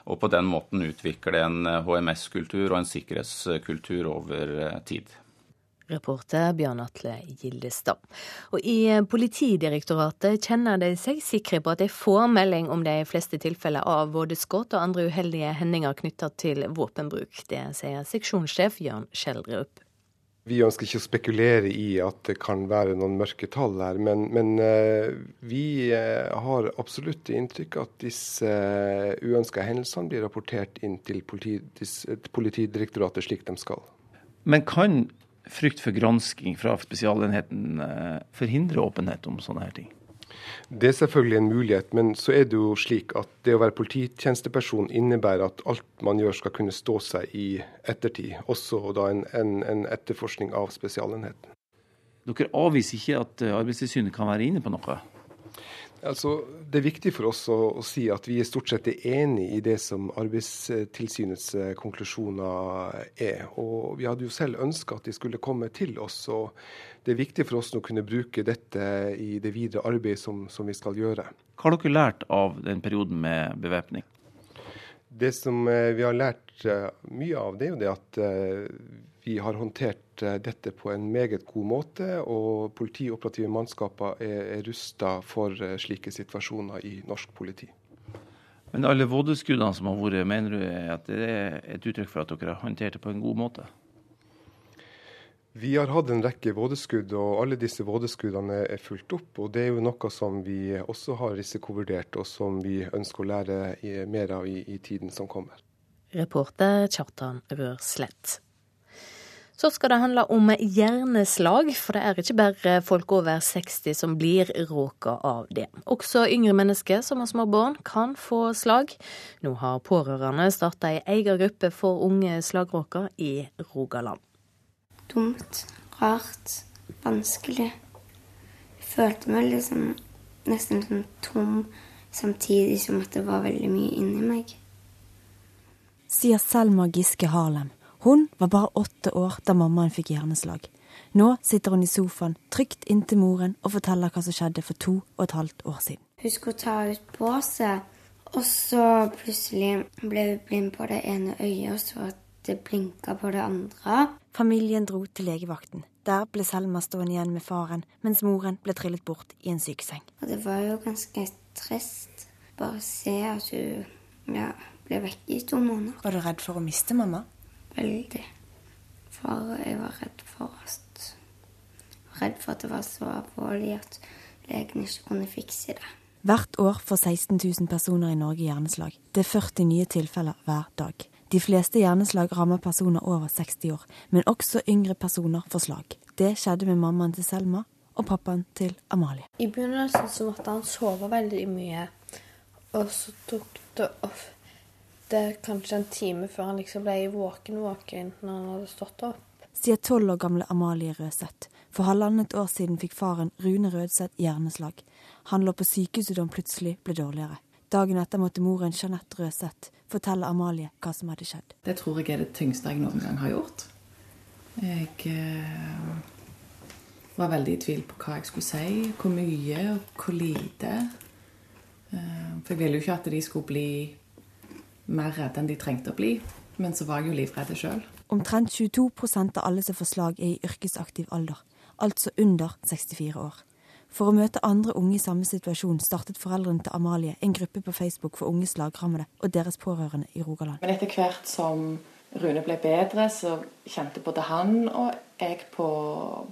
Og på den måten utvikle en HMS-kultur og en sikkerhetskultur over tid. Reporter Bjørn Atle Gildestad. Og I Politidirektoratet kjenner de seg sikre på at de får melding om de fleste tilfeller av både skudd og andre uheldige hendinger knytta til våpenbruk. Det sier seksjonssjef Jørn Schjelderup. Vi ønsker ikke å spekulere i at det kan være noen mørke tall her, men, men uh, vi uh, har absolutt inntrykk at disse uh, uønska hendelsene blir rapportert inn til Politidirektoratet slik de skal. Men kan frykt for gransking fra Spesialenheten forhindre åpenhet om sånne her ting? Det er selvfølgelig en mulighet, men så er det jo slik at det å være polititjenesteperson innebærer at alt man gjør skal kunne stå seg i ettertid, også da en, en, en etterforskning av Spesialenheten. Dere avviser ikke at Arbeidstilsynet kan være inne på noe? Altså, det er viktig for oss å, å, si at vi er stort sett enig i det som Arbeidstilsynets eh, konklusjoner er. Og Vi hadde jo selv ønska at de skulle komme til oss. og Det er viktig for oss å kunne bruke dette i det videre arbeidet som, som vi skal gjøre. Hva har dere lært av den perioden med bevæpning? Det som eh, vi har lært eh, mye av, det er jo det at vi har håndtert dette på en meget god måte, og politioperative mannskaper er, er rusta for slike situasjoner i norsk politi. Men alle vådeskuddene som har vært, mener du at det er et uttrykk for at dere har håndtert det på en god måte? Vi har hatt en rekke vådeskudd, og alle disse vådeskuddene er fulgt opp. og Det er jo noe som vi også har risikovurdert, og som vi ønsker å lære mer av i, i tiden som kommer. Reporter Kjartan Rørslett. Så skal det handle om hjerneslag, for det er ikke bare folk over 60 som blir råka av det. Også yngre mennesker som har små barn kan få slag. Nå har pårørende starta ei egen gruppe for unge slagråka i Rogaland. Dumt, rart, vanskelig. Jeg følte meg liksom nesten sånn tom, samtidig som at det var veldig mye inni meg. Sier Selma Giske Harlem. Hun var bare åtte år da mammaen fikk hjerneslag. Nå sitter hun i sofaen trygt inntil moren og forteller hva som skjedde for to og et halvt år siden. Hun skulle ta ut båset, og så plutselig ble hun blind på det ene øyet og så at det blinka på det andre. Familien dro til legevakten. Der ble Selma stående igjen med faren, mens moren ble trillet bort i en sykeseng. Og det var jo ganske trist bare se at hun ja, ble vekk i to måneder. Var du redd for å miste mamma? Veldig. For jeg var redd for at Redd for at det var så alvorlig at legen ikke kunne fikse det. Hvert år får 16 000 personer i Norge hjerneslag. Det er 40 nye tilfeller hver dag. De fleste hjerneslag rammer personer over 60 år, men også yngre personer får slag. Det skjedde med mammaen til Selma og pappaen til Amalie. I begynnelsen så måtte han sove veldig mye, og så tok det off det kanskje en time før han liksom ble våken-våken når han hadde stått opp. Sier tolv år gamle Amalie Røseth. For halvannet år siden fikk faren Rune Rødseth hjerneslag. Han lå på sykehuset da han plutselig ble dårligere. Dagen etter måtte moren Jeanette Røseth fortelle Amalie hva som hadde skjedd. Det tror jeg er det tyngste jeg noen gang har gjort. Jeg eh, var veldig i tvil på hva jeg skulle si, hvor mye og hvor lite. Eh, for jeg ville jo ikke at de skulle bli mer redde enn de trengte å bli. Men så var jeg jo livredd sjøl. Omtrent 22% av alle som får slag, er i yrkesaktiv alder, altså under 64 år. For å møte andre unge i samme situasjon startet foreldrene til Amalie en gruppe på Facebook for unge slagrammede og deres pårørende i Rogaland. Men etter hvert som Rune ble bedre, så kjente både han og jeg på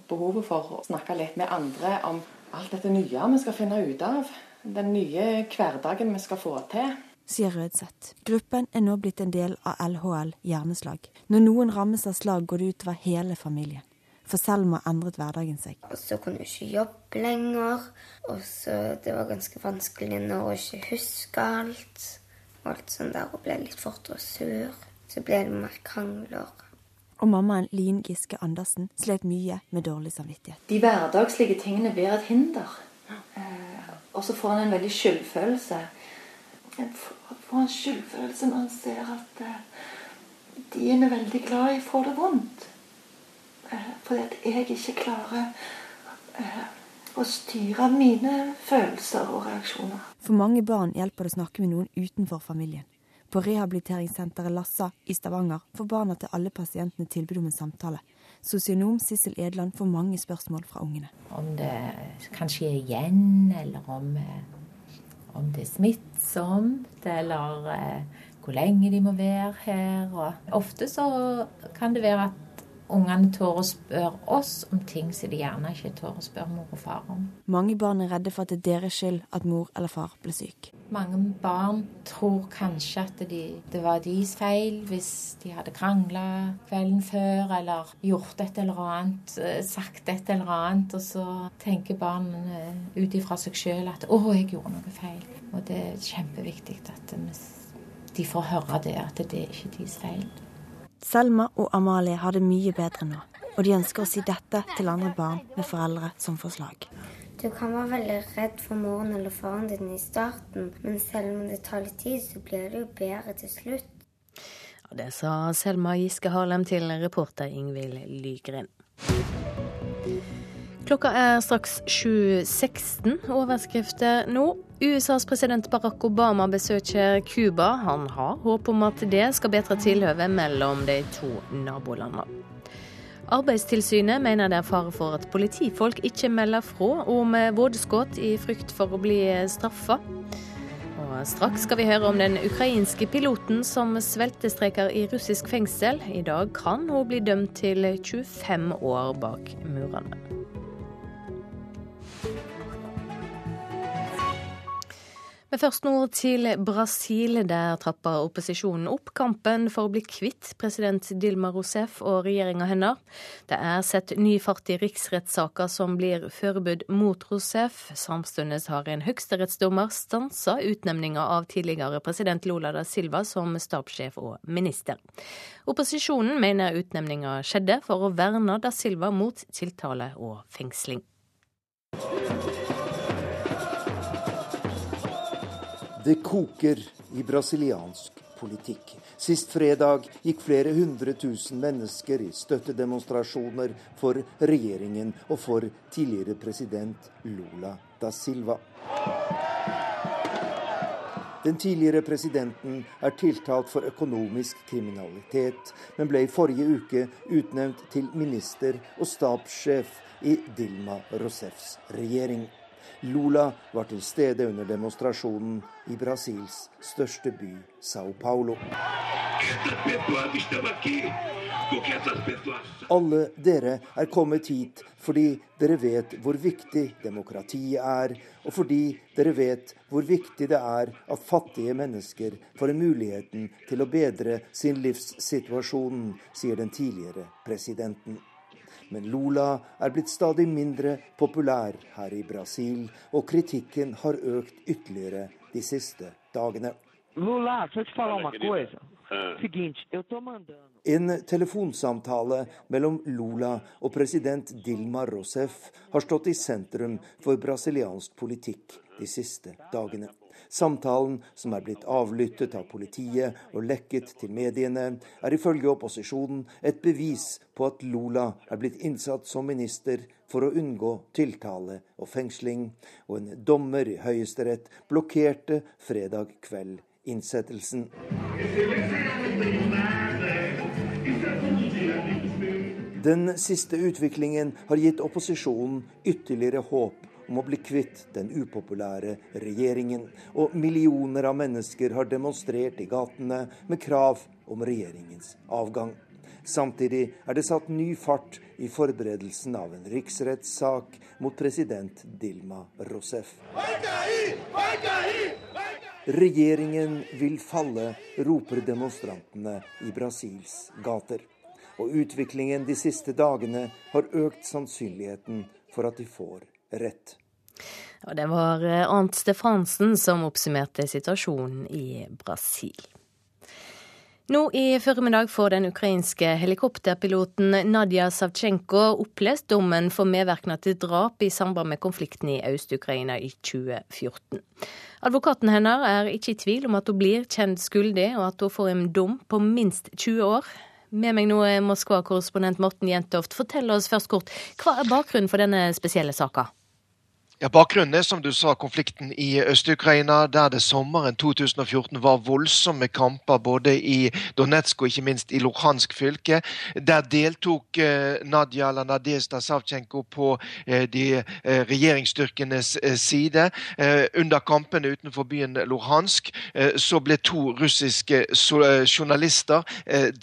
behovet for å snakke litt med andre om alt dette nye vi skal finne ut av. Den nye hverdagen vi skal få til sier Rødseth. Gruppen er nå blitt en del av LHL hjerneslag. Når noen rammes av slag, går det utover hele familien. For Selma endret hverdagen seg. Og så kunne hun ikke jobbe lenger. Og så det var ganske vanskelig når hun ikke huske alt. Og alt sånt der. Hun ble litt fortere sur. Så ble det mer krangler. Og mammaen Lien Giske Andersen slet mye med dårlig samvittighet. De hverdagslige tingene blir et hinder. Eh, og så får han en veldig skyldfølelse får en skyldfølelse når en ser at eh, de en er veldig glad i, får det vondt. Eh, fordi at jeg ikke klarer eh, å styre mine følelser og reaksjoner. For mange barn hjelper det å snakke med noen utenfor familien. På rehabiliteringssenteret Lassa i Stavanger får barna til alle pasientene tilbud om en samtale. Sosionom Sissel Edland får mange spørsmål fra ungene. Om det kan skje igjen, eller om om det er smittsomt, eller eh, hvor lenge de må være her. Og ofte så kan det være at ungene tør å spørre oss om ting som de gjerne ikke tør å spørre mor og far om. Mange barn er redde for at det er deres skyld at mor eller far ble syk. Mange barn tror kanskje at de, det var deres feil hvis de hadde krangla kvelden før eller gjort et eller annet, eh, sagt et eller annet, og så tenker barn ut ifra seg sjøl at 'å, jeg gjorde noe feil'. Og det er kjempeviktig at de får høre det, at det er ikke deres feil. Selma og Amalie har det mye bedre nå. og de ønsker å si dette til andre barn med foreldre som får slag. Du kan være veldig redd for moren eller faren din i starten, men selv om det tar litt tid, så blir det jo bedre til slutt. Ja, det sa Selma Giske Harlem til reporter Ingvild Lygren. Klokka er straks 7.16. Overskrifter nå. USAs president Barack Obama besøker Cuba. Han har håp om at det skal bedre tilhøvet mellom de to nabolandene. Arbeidstilsynet mener det er fare for at politifolk ikke melder fra om vådeskudd i frykt for å bli straffa. Og straks skal vi høre om den ukrainske piloten som sveltestreker i russisk fengsel. I dag kan hun bli dømt til 25 år bak murene. Først nå til Brasil. Der trapper opposisjonen opp kampen for å bli kvitt president Dilma Rousef og regjeringa hennes. Det er sett ny fart i riksrettssaker som blir forbudt mot Rousef. Samtidig har en høyesterettsdommer stansa utnevninga av tidligere president Lula da Silva som stabssjef og minister. Opposisjonen mener utnevninga skjedde for å verne da Silva mot tiltale og fengsling. Det koker i brasiliansk politikk. Sist fredag gikk flere hundre tusen mennesker i støttedemonstrasjoner for regjeringen og for tidligere president Lula da Silva. Den tidligere presidenten er tiltalt for økonomisk kriminalitet, men ble i forrige uke utnevnt til minister og stabssjef i Dilma Rousefs regjering. Lula var til stede under demonstrasjonen i Brasils største by, Sao Paulo. Alle dere er kommet hit fordi dere vet hvor viktig demokratiet er, og fordi dere vet hvor viktig det er at fattige mennesker får muligheten til å bedre sin livssituasjon, sier den tidligere presidenten. Men Lula er blitt stadig mindre populær her i Brasil, og kritikken har økt ytterligere de siste dagene. Lula, En telefonsamtale mellom Lula og president Dilma Rousef har stått i sentrum for brasiliansk politikk de siste dagene. Samtalen, som er blitt avlyttet av politiet og lekket til mediene, er ifølge opposisjonen et bevis på at Lula er blitt innsatt som minister for å unngå tiltale og fengsling, og en dommer i Høyesterett blokkerte fredag kveld innsettelsen. Den siste utviklingen har gitt opposisjonen ytterligere håp om å bli kvitt den upopulære regjeringen, og millioner av mennesker har demonstrert i gatene med krav om regjeringens avgang. Samtidig er det satt ny fart i forberedelsen av en riksrettssak mot president Dilma Rousef. Regjeringen vil falle, roper demonstrantene i Brasils gater. Og utviklingen de siste dagene har økt sannsynligheten for at de får rett. Og det var eh, Arnt Stefansen som oppsummerte situasjonen i Brasil. Nå i formiddag får den ukrainske helikopterpiloten Nadia Savtsjenko opplest dommen for medvirkning til drap i samband med konflikten i Øst-Ukraina i 2014. Advokaten hennes er ikke i tvil om at hun blir kjent skyldig, og at hun får en dom på minst 20 år. Med meg nå er Moskva-korrespondent Morten Jentoft. Fortell oss først kort, hva er bakgrunnen for denne spesielle saka? Ja, Bakgrunnen er som du sa, konflikten i Øst-Ukraina, der det sommeren 2014 var voldsomme kamper både i Donetsk og ikke minst i Luhansk fylke. Der deltok eh, Nadia eller Savtsjenko på eh, de eh, regjeringsstyrkenes side. Under kampene utenfor byen Luhansk så ble to russiske journalister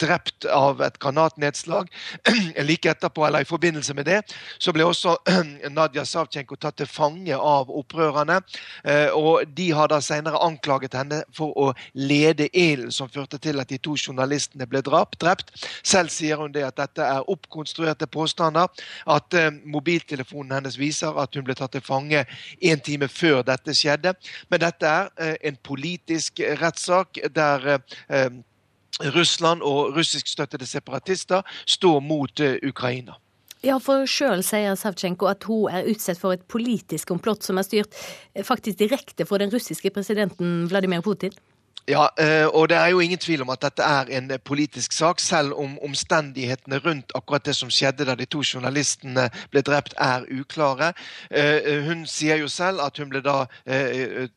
drept av et granatnedslag. like etterpå, eller i forbindelse med det, så ble også Nadia Savtsjenko tatt til fange fange av opprørerne. Eh, og de har da senere anklaget henne for å lede ilden som førte til at de to journalistene ble drept. Selv sier hun det at dette er oppkonstruerte påstander. At eh, mobiltelefonen hennes viser at hun ble tatt til fange en time før dette skjedde. Men dette er eh, en politisk rettssak der Russland og russiskstøttede separatister står mot Ukraina. Ja, for sjøl sier Savtsjenko at hun er utsatt for et politisk komplott som er styrt eh, faktisk direkte for den russiske presidenten Vladimir Putin. Ja, eh, og det er jo ingen tvil om at dette er en eh, politisk sak, selv om omstendighetene rundt akkurat det som skjedde da de to journalistene ble drept, er uklare. Eh, hun sier jo selv at hun ble da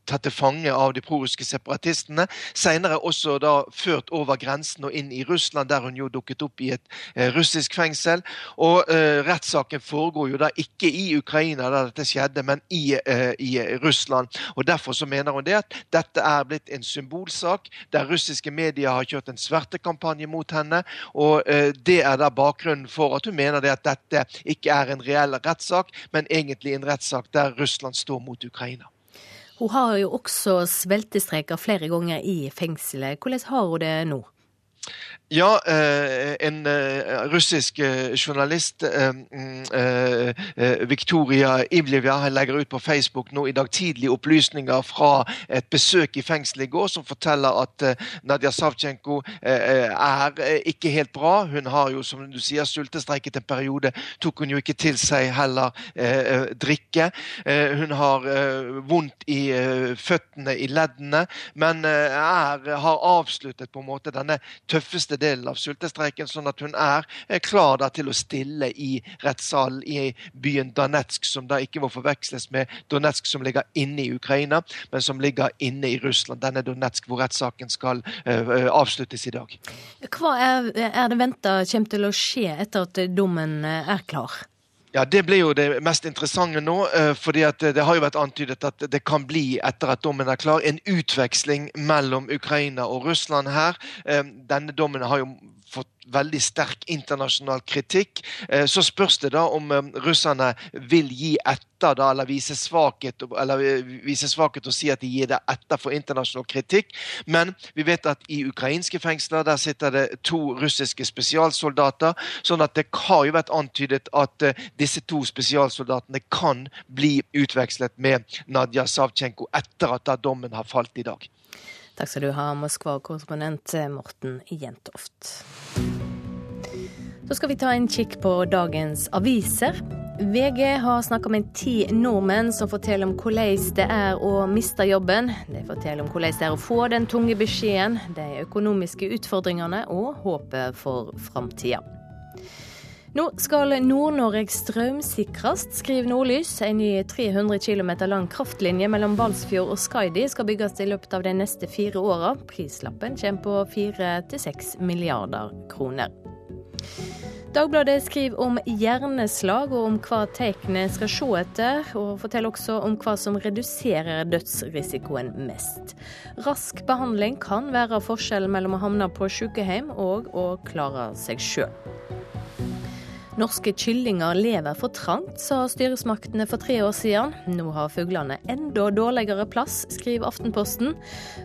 tatt til fange av de prorussiske separatistene. Senere også da ført over grensen og inn i Russland, der hun jo dukket opp i et russisk fengsel. Og rettssaken foregår jo da ikke i Ukraina, der dette skjedde, men i, i Russland. Og Derfor så mener hun det at dette er blitt en symbolsk sak der russiske medier har kjørt en svertekampanje mot henne. og eh, Det er da bakgrunnen for at hun mener det at dette ikke er en reell rettssak, men egentlig en rettssak der Russland står mot Ukraina. Hun har jo også sveltestreker flere ganger i fengselet. Hvordan har hun det nå? Ja, eh, en eh, russisk eh, journalist, Victoria Viktoria Ivlevja, legger ut på Facebook nå i dag tidlig opplysninger fra et besøk i fengselet i går, som forteller at Nadia Savtsjenko er ikke helt bra. Hun har jo, som du sier, sultestreiket en periode. Tok hun jo ikke til seg heller drikke. Hun har vondt i føttene, i leddene, men er, har avsluttet på en måte denne tøffeste delen av sultestreiken, sånn at hun er klar da, til å stille i rettssalen i byen Donetsk, som da ikke må forveksles med Donetsk som ligger inne i Ukraina, men som ligger inne i Russland. Denne Donetsk hvor rettssaken skal uh, avsluttes i dag. Hva er, er det venta kommer til å skje etter at dommen er klar? Ja, Det blir jo det mest interessante nå. fordi at Det har jo vært antydet at det kan bli, etter at dommen er klar, en utveksling mellom Ukraina og Russland her. Denne dommen har jo veldig sterk internasjonal kritikk. Eh, så spørs det da om eh, russerne vil gi etter da, eller vise svakhet, eller eh, vise svakhet og si at de gir det etter for internasjonal kritikk. Men vi vet at i ukrainske fengsler der sitter det to russiske spesialsoldater. sånn at det har jo vært antydet at disse to spesialsoldatene kan bli utvekslet med Nadja Savtsjenko etter at da dommen har falt i dag. Takk skal du ha, Moskva-korrespondent Morten Jentoft. Så skal vi ta en kikk på dagens aviser. VG har snakka med ti nordmenn som forteller om hvordan det er å miste jobben. De forteller om hvordan det er å få den tunge beskjeden, de økonomiske utfordringene og håpet for framtida. Nå skal Nord-Norge strømsikres, skriver Nordlys. En ny 300 km lang kraftlinje mellom Balsfjord og Skaidi skal bygges i løpet av de neste fire åra. Prislappen kommer på fire til seks milliarder kroner. Dagbladet skriver om hjerneslag og om hva tegnene skal se etter, og forteller også om hva som reduserer dødsrisikoen mest. Rask behandling kan være forskjellen mellom å havne på sykehjem og å klare seg sjøl. Norske kyllinger lever for trangt, sa styresmaktene for tre år siden. Nå har fuglene enda dårligere plass, skriver Aftenposten.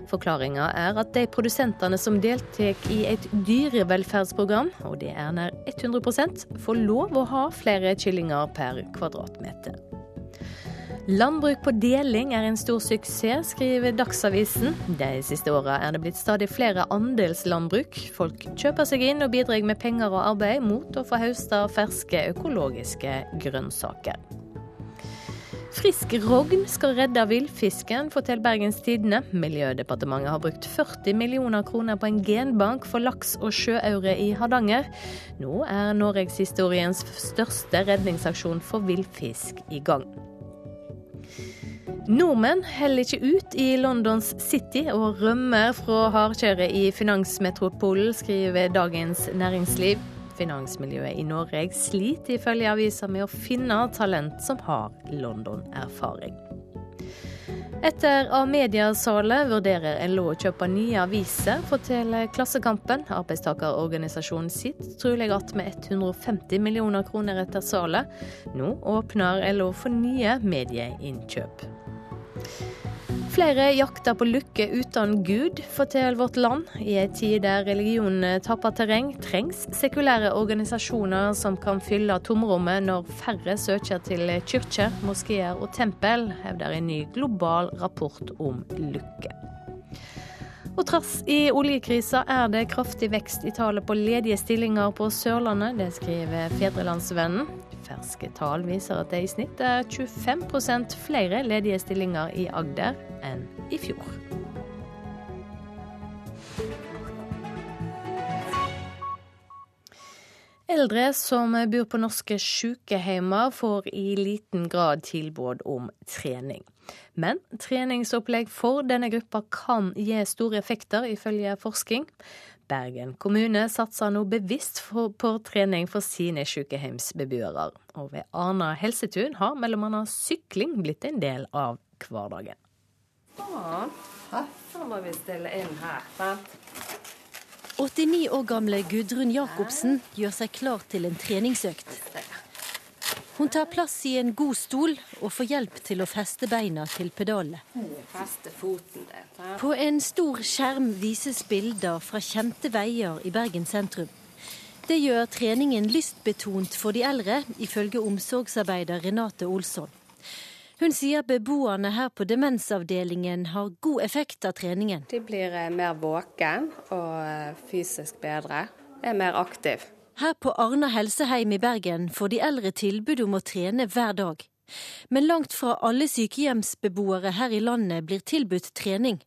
Forklaringa er at de produsentene som deltar i et dyrevelferdsprogram, og det er nær 100 får lov å ha flere kyllinger per kvadratmeter. Landbruk på deling er en stor suksess, skriver Dagsavisen. De siste åra er det blitt stadig flere andelslandbruk. Folk kjøper seg inn og bidrar med penger og arbeid mot å få høsta ferske økologiske grønnsaker. Frisk rogn skal redde villfisken, forteller Bergens Tidende. Miljødepartementet har brukt 40 millioner kroner på en genbank for laks og sjøaure i Hardanger. Nå er norgeshistoriens største redningsaksjon for villfisk i gang. Nordmenn holder ikke ut i Londons City og rømmer fra hardkjøret i finansmetropolen, skriver Dagens Næringsliv. Finansmiljøet i Norge sliter ifølge avisa med å finne talent som har London-erfaring. Etter Amedia-salet vurderer LO å kjøpe nye aviser, forteller Klassekampen. Arbeidstakerorganisasjonen sitt trolig att med 150 millioner kroner etter salet. Nå åpner LO for nye medieinnkjøp. Flere jakter på lykke uten Gud, forteller Vårt Land. I en tid der religionen tapper terreng, trengs sekulære organisasjoner som kan fylle tomrommet når færre søker til kirker, moskeer og tempel, hevder en ny global rapport om lykke. Og trass i oljekrisa er det kraftig vekst i tallet på ledige stillinger på Sørlandet. Det skriver Fedrelandsvennen. Ferske tall viser at det i snitt er 25% flere ledige stillinger i Agder enn i fjor. Eldre som bor på norske sykehjemmer, får i liten grad tilbud om trening. Men treningsopplegg for denne gruppa kan gi store effekter, ifølge forskning. Bergen kommune satser nå bevisst på trening for sine sykehjemsbeboere. Og ved Arna helsetun har bl.a. sykling blitt en del av hverdagen. Sånn. Da må vi stille inn her. sant? 89 år gamle Gudrun Jacobsen gjør seg klar til en treningsøkt. Hun tar plass i en god stol og får hjelp til å feste beina til pedalene. På en stor skjerm vises bilder fra kjente veier i Bergen sentrum. Det gjør treningen lystbetont for de eldre, ifølge omsorgsarbeider Renate Olsson. Hun sier beboerne her på demensavdelingen har god effekt av treningen. De blir eh, mer våken og eh, fysisk bedre. Er mer aktiv. Her på Arna helseheim i Bergen får de eldre tilbud om å trene hver dag. Men langt fra alle sykehjemsbeboere her i landet blir tilbudt trening.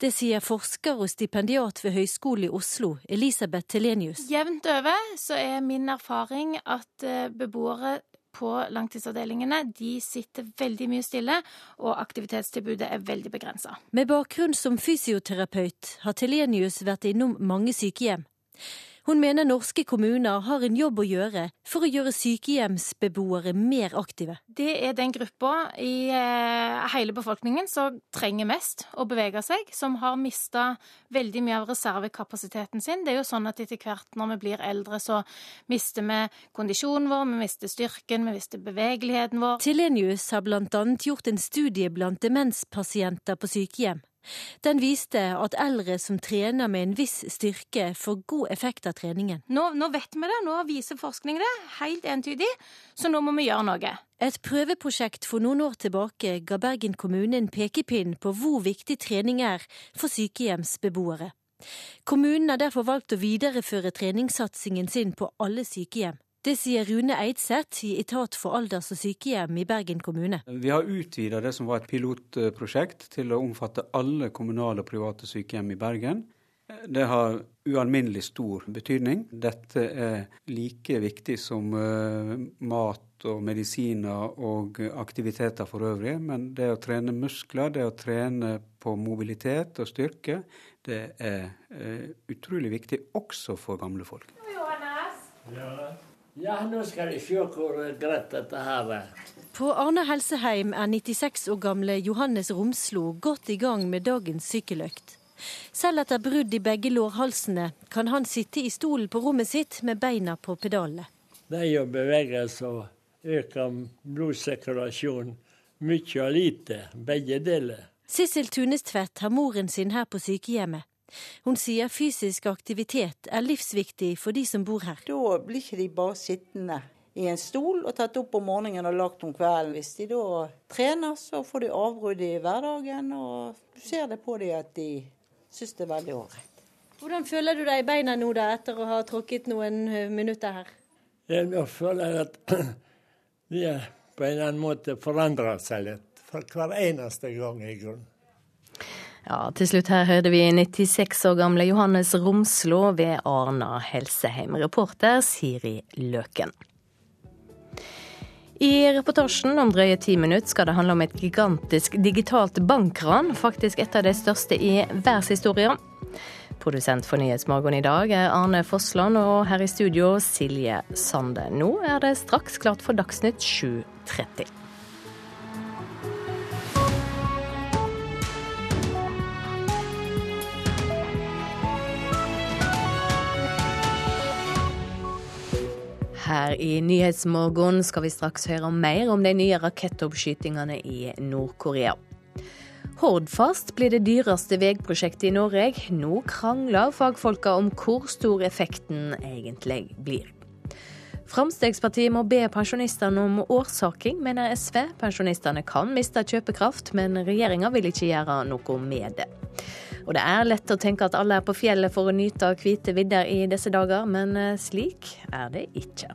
Det sier forsker og stipendiat ved Høgskolen i Oslo, Elisabeth Telenius. Jevnt over så er min erfaring at eh, beboere på langtidsavdelingene de sitter veldig mye stille, og aktivitetstilbudet er veldig begrensa. Med bakgrunn som fysioterapeut har Telenius vært innom mange sykehjem. Hun mener norske kommuner har en jobb å gjøre for å gjøre sykehjemsbeboere mer aktive. Det er den gruppa i eh, hele befolkningen som trenger mest å bevege seg, som har mista veldig mye av reservekapasiteten sin. Det er jo sånn at etter hvert når vi blir eldre, så mister vi kondisjonen vår, vi mister styrken, vi mister bevegeligheten vår. Tilenius har annet gjort en studie blant demenspasienter på sykehjem. Den viste at eldre som trener med en viss styrke, får god effekt av treningen. Nå, nå vet vi det, nå viser forskning det, helt entydig, så nå må vi gjøre noe. Et prøveprosjekt for noen år tilbake ga Bergen kommune en pekepinn på hvor viktig trening er for sykehjemsbeboere. Kommunen har derfor valgt å videreføre treningssatsingen sin på alle sykehjem. Det sier Rune Eidseth i Etat for alders- og sykehjem i Bergen kommune. Vi har utvida det som var et pilotprosjekt til å omfatte alle kommunale og private sykehjem i Bergen. Det har ualminnelig stor betydning. Dette er like viktig som uh, mat og medisiner og aktiviteter for øvrig. Men det å trene muskler, det å trene på mobilitet og styrke, det er uh, utrolig viktig også for gamle folk. Ja. Ja, nå skal jeg se hvor greit dette her er. På Arne helseheim er 96 år gamle Johannes Romslo godt i gang med dagens sykkeløkt. Selv etter brudd i begge lårhalsene kan han sitte i stolen på rommet sitt med beina på pedalene. Det er å bevege seg og øker blodsirkulasjonen mye og lite, begge deler. Sissel Tunestvedt har moren sin her på sykehjemmet. Hun sier fysisk aktivitet er livsviktig for de som bor her. Da blir ikke de bare sittende i en stol og tatt opp om morgenen og lagt om kvelden. Hvis de da trener, så får de avbrudd i hverdagen, og du ser det på dem at de syns det er veldig ålreit. Hvordan føler du deg i beina nå da, etter å ha tråkket noen minutter her? Jeg føler at de på en eller annen måte forandrer seg litt. For hver eneste gang, i grunnen. Ja, til slutt her hørte vi 96 år gamle Johannes Romslå ved Arna helseheim. Reporter Siri Løken. I reportasjen om drøye ti minutter skal det handle om et gigantisk digitalt bankran. Faktisk et av de største i verdenshistorien. Produsent for Nyhetsmorgen i dag er Arne Fossland, og her i studio Silje Sande. Nå er det straks klart for Dagsnytt 7.30. Her i Nyhetsmorgen skal vi straks høre mer om de nye rakettoppskytingene i Nord-Korea. Hordfast blir det dyreste veiprosjektet i Norge. Nå krangler fagfolka om hvor stor effekten egentlig blir. Fremskrittspartiet må be pensjonistene om årsaking, mener SV. Pensjonistene kan miste kjøpekraft, men regjeringa vil ikke gjøre noe med det. Og det er lett å tenke at alle er på fjellet for å nyte av hvite vidder i disse dager, men slik er det ikke.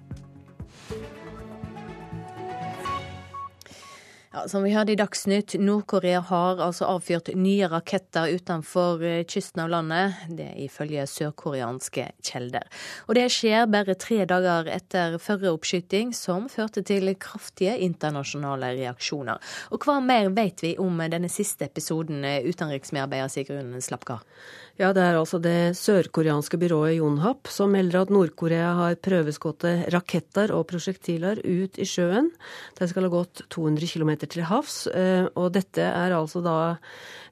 Ja, som vi hørte i Dagsnytt, Nord-Korea har altså avfyrt nye raketter utenfor eh, kysten av landet. Det ifølge sørkoreanske kjelder. Og det skjer bare tre dager etter forrige oppskyting, som førte til kraftige internasjonale reaksjoner. Og hva mer vet vi om denne siste episoden, eh, utenriksmedarbeider Sigrun Slapkar? Ja, Det er altså det sørkoreanske byrået Yonhap som melder at Nord-Korea har prøveskutt raketter og prosjektiler ut i sjøen. De skal ha gått 200 km til havs. Eh, og dette er altså da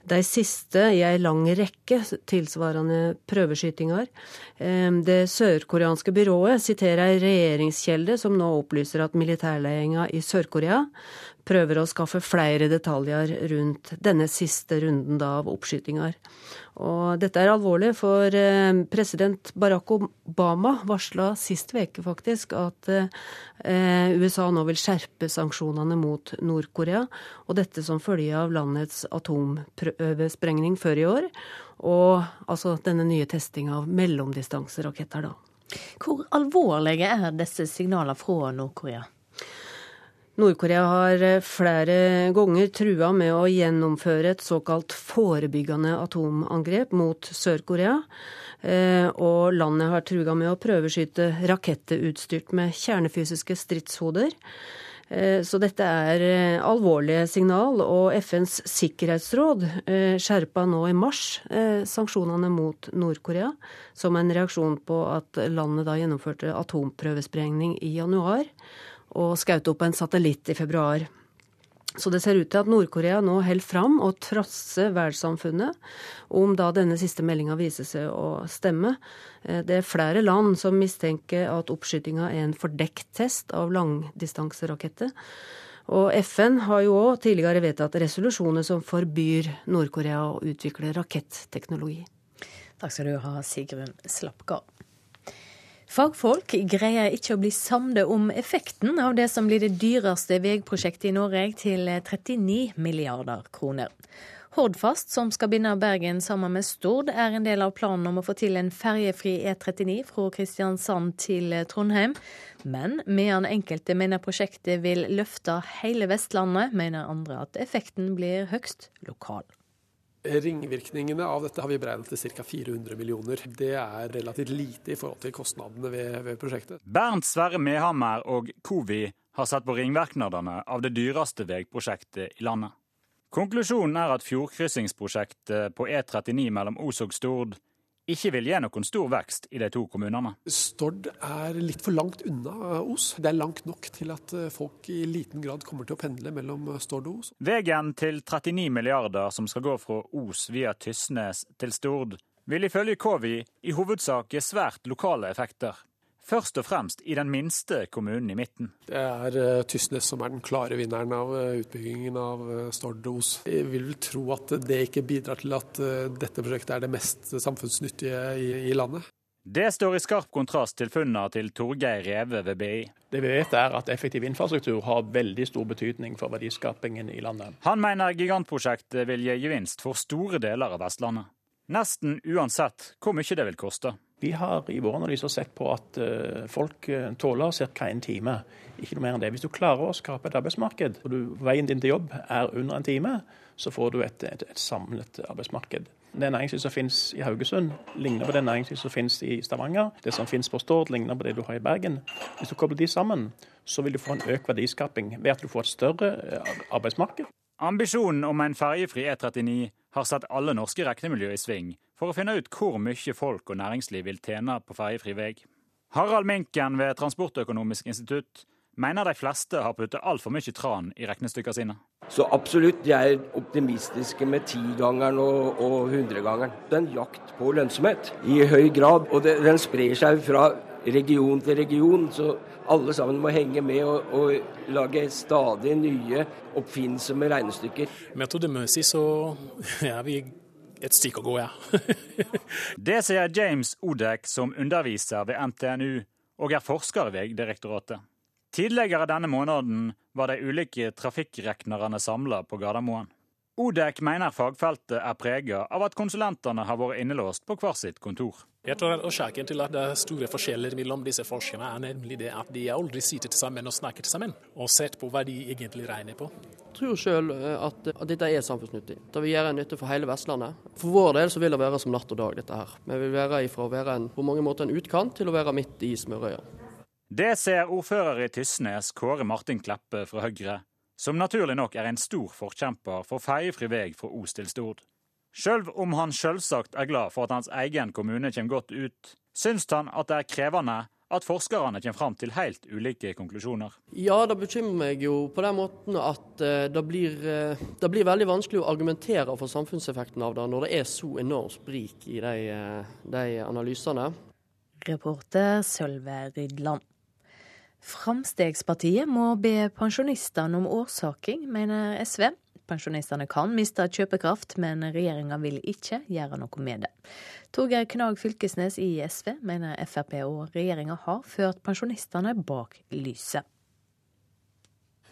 de siste i ei lang rekke tilsvarende prøveskytinger. Eh, det sørkoreanske byrået siterer ei regjeringskjelde som nå opplyser at militærledelsen i Sør-Korea prøver å skaffe flere detaljer rundt denne siste runden av oppskytinger. Og dette er alvorlig, for eh, president Barack Obama varsla sist uke faktisk at eh, USA nå vil skjerpe sanksjonene mot Nord-Korea. Og dette som følge av landets atomprøvesprengning før i år. Og altså denne nye testinga av mellomdistanseraketter, da. Hvor alvorlige er disse signalene fra Nord-Korea? Nord-Korea har eh, flere ganger trua med å gjennomføre et såkalt forebyggende atomangrep mot Sør-Korea. Eh, og landet har trua med å prøveskyte raketter utstyrt med kjernefysiske stridshoder. Eh, så dette er alvorlige signal, og FNs sikkerhetsråd skjerpa nå i mars sanksjonene mot Nord-Korea som en reaksjon på at landet da gjennomførte atomprøvesprengning i januar og skjøt opp en satellitt i februar. Så det ser ut til at Nord-Korea nå holder fram og trosser verdenssamfunnet, om da denne siste meldinga viser seg å stemme. Eh, det er flere land som mistenker at oppskytinga er en fordekt test av langdistanseraketter. Og FN har jo òg tidligere vedtatt resolusjoner som forbyr Nord-Korea å utvikle raketteknologi. Takk skal du ha, Sigrun Slapgard. Fagfolk greier ikke å bli samde om effekten av det som blir det dyreste veiprosjektet i Norge, til 39 milliarder kroner. Hordfast, som skal binde Bergen sammen med Stord, er en del av planen om å få til en ferjefri E39 fra Kristiansand til Trondheim. Men medan enkelte mener prosjektet vil løfte hele Vestlandet, mener andre at effekten blir høgst lokal. Ringvirkningene av dette har vi beregnet til ca. 400 millioner. Det er relativt lite i forhold til kostnadene ved, ved prosjektet. Bernt Sverre Mehammer og Covi har sett på ringvirkningene av det dyreste veiprosjektet i landet. Konklusjonen er at fjordkryssingsprosjektet på E39 mellom Os og Stord ikke vil gi noen stor vekst i de to kommunene. Stord er litt for langt unna Os. Det er langt nok til at eh, folk i liten grad kommer til å pendle mellom eh, Stord og Os. Veien til 39 milliarder som skal gå fra Os via Tysnes til Stord, vil ifølge Kowi i hovedsak gi svært lokale effekter. Først og fremst i den minste kommunen i midten. Det er uh, Tysnes som er den klare vinneren av uh, utbyggingen av uh, Stord-Os. Jeg vil vel tro at det ikke bidrar til at dette prosjektet er det mest samfunnsnyttige i, i, landet. Det står i skarp kontrast til funnene til Torgeir Reve ved BI. Det vi vet er at effektiv infrastruktur har veldig stor betydning for verdiskapingen i landet. Han mener gigantprosjektet vil gi gevinst for store deler av Vestlandet. Nesten uansett hvor mye det vil koste. Vi har i våre analyser sett på at uh, folk uh, tåler ca. en time, ikke noe mer enn det. Hvis du klarer å skape et arbeidsmarked, og du, veien din til jobb er under en time, så får du et, et, et samlet arbeidsmarked. Det næringslivet som finnes i Haugesund, ligner på det næringslivet som finnes i Stavanger. Det som finnes på Stord, ligner på det du har i Bergen. Hvis du kobler de sammen, så vil du få en økt verdiskaping ved at du får et større uh, arbeidsmarked. Ambisjonen om en ferjefri E39 har satt alle norske regnemiljø i sving for å finne ut hvor mye folk og næringsliv vil tjene på ferjefri vei. Harald Minken ved Transportøkonomisk institutt mener de fleste har puttet altfor mye tran i regnestykkene sine. Så absolutt, de er optimistiske med tigangeren og, og hundregangeren. Det er en jakt på lønnsomhet i høy grad, og det, den sprer seg fra region til region. Så alle sammen må henge med og, og lage stadig nye oppfinnsomme regnestykker. Metodemessig så er vi et stykke å gå, ja. det sier James Odek, som underviser ved NTNU og er forsker ved direktoratet. Tidligere denne måneden var de ulike trafikkreknerne samla på Gardermoen. Odek mener fagfeltet er prega av at konsulentene har vært innelåst på hver sitt kontor. Jeg tror Årsaken til at det er store forskjeller mellom disse forskerne, er nemlig det at de aldri sitter sammen og snakker sammen, og sett på hva de egentlig regner på. Jeg tror selv eh, at, at dette er samfunnsnyttig. Det vil gjøre en nytte for hele Vestlandet. For vår del så vil det være som natt og dag, dette her. Vi vil være ifra å være en, på mange måter en utkant til å være midt i smørøya. Det ser ordfører i Tysnes, Kåre Martin Kleppe fra Høyre, som naturlig nok er en stor forkjemper for ferjefri vei fra Os til Stord. Sjøl om han selvsagt er glad for at hans egen kommune kommer godt ut, syns han at det er krevende at forskerne kommer fram til helt ulike konklusjoner. Ja, det bekymrer meg jo på den måten at eh, det blir, eh, det blir veldig vanskelig å argumentere for samfunnseffekten av det når det er så enormt sprik i de, eh, de analysene. Reporter Sølve Rydland. Framstegspartiet må be pensjonistene om årsaking, mener SV. Pensjonistene kan miste kjøpekraft, men regjeringa vil ikke gjøre noe med det. Torgeir Knag Fylkesnes i SV mener Frp og regjeringa har ført pensjonistene bak lyset.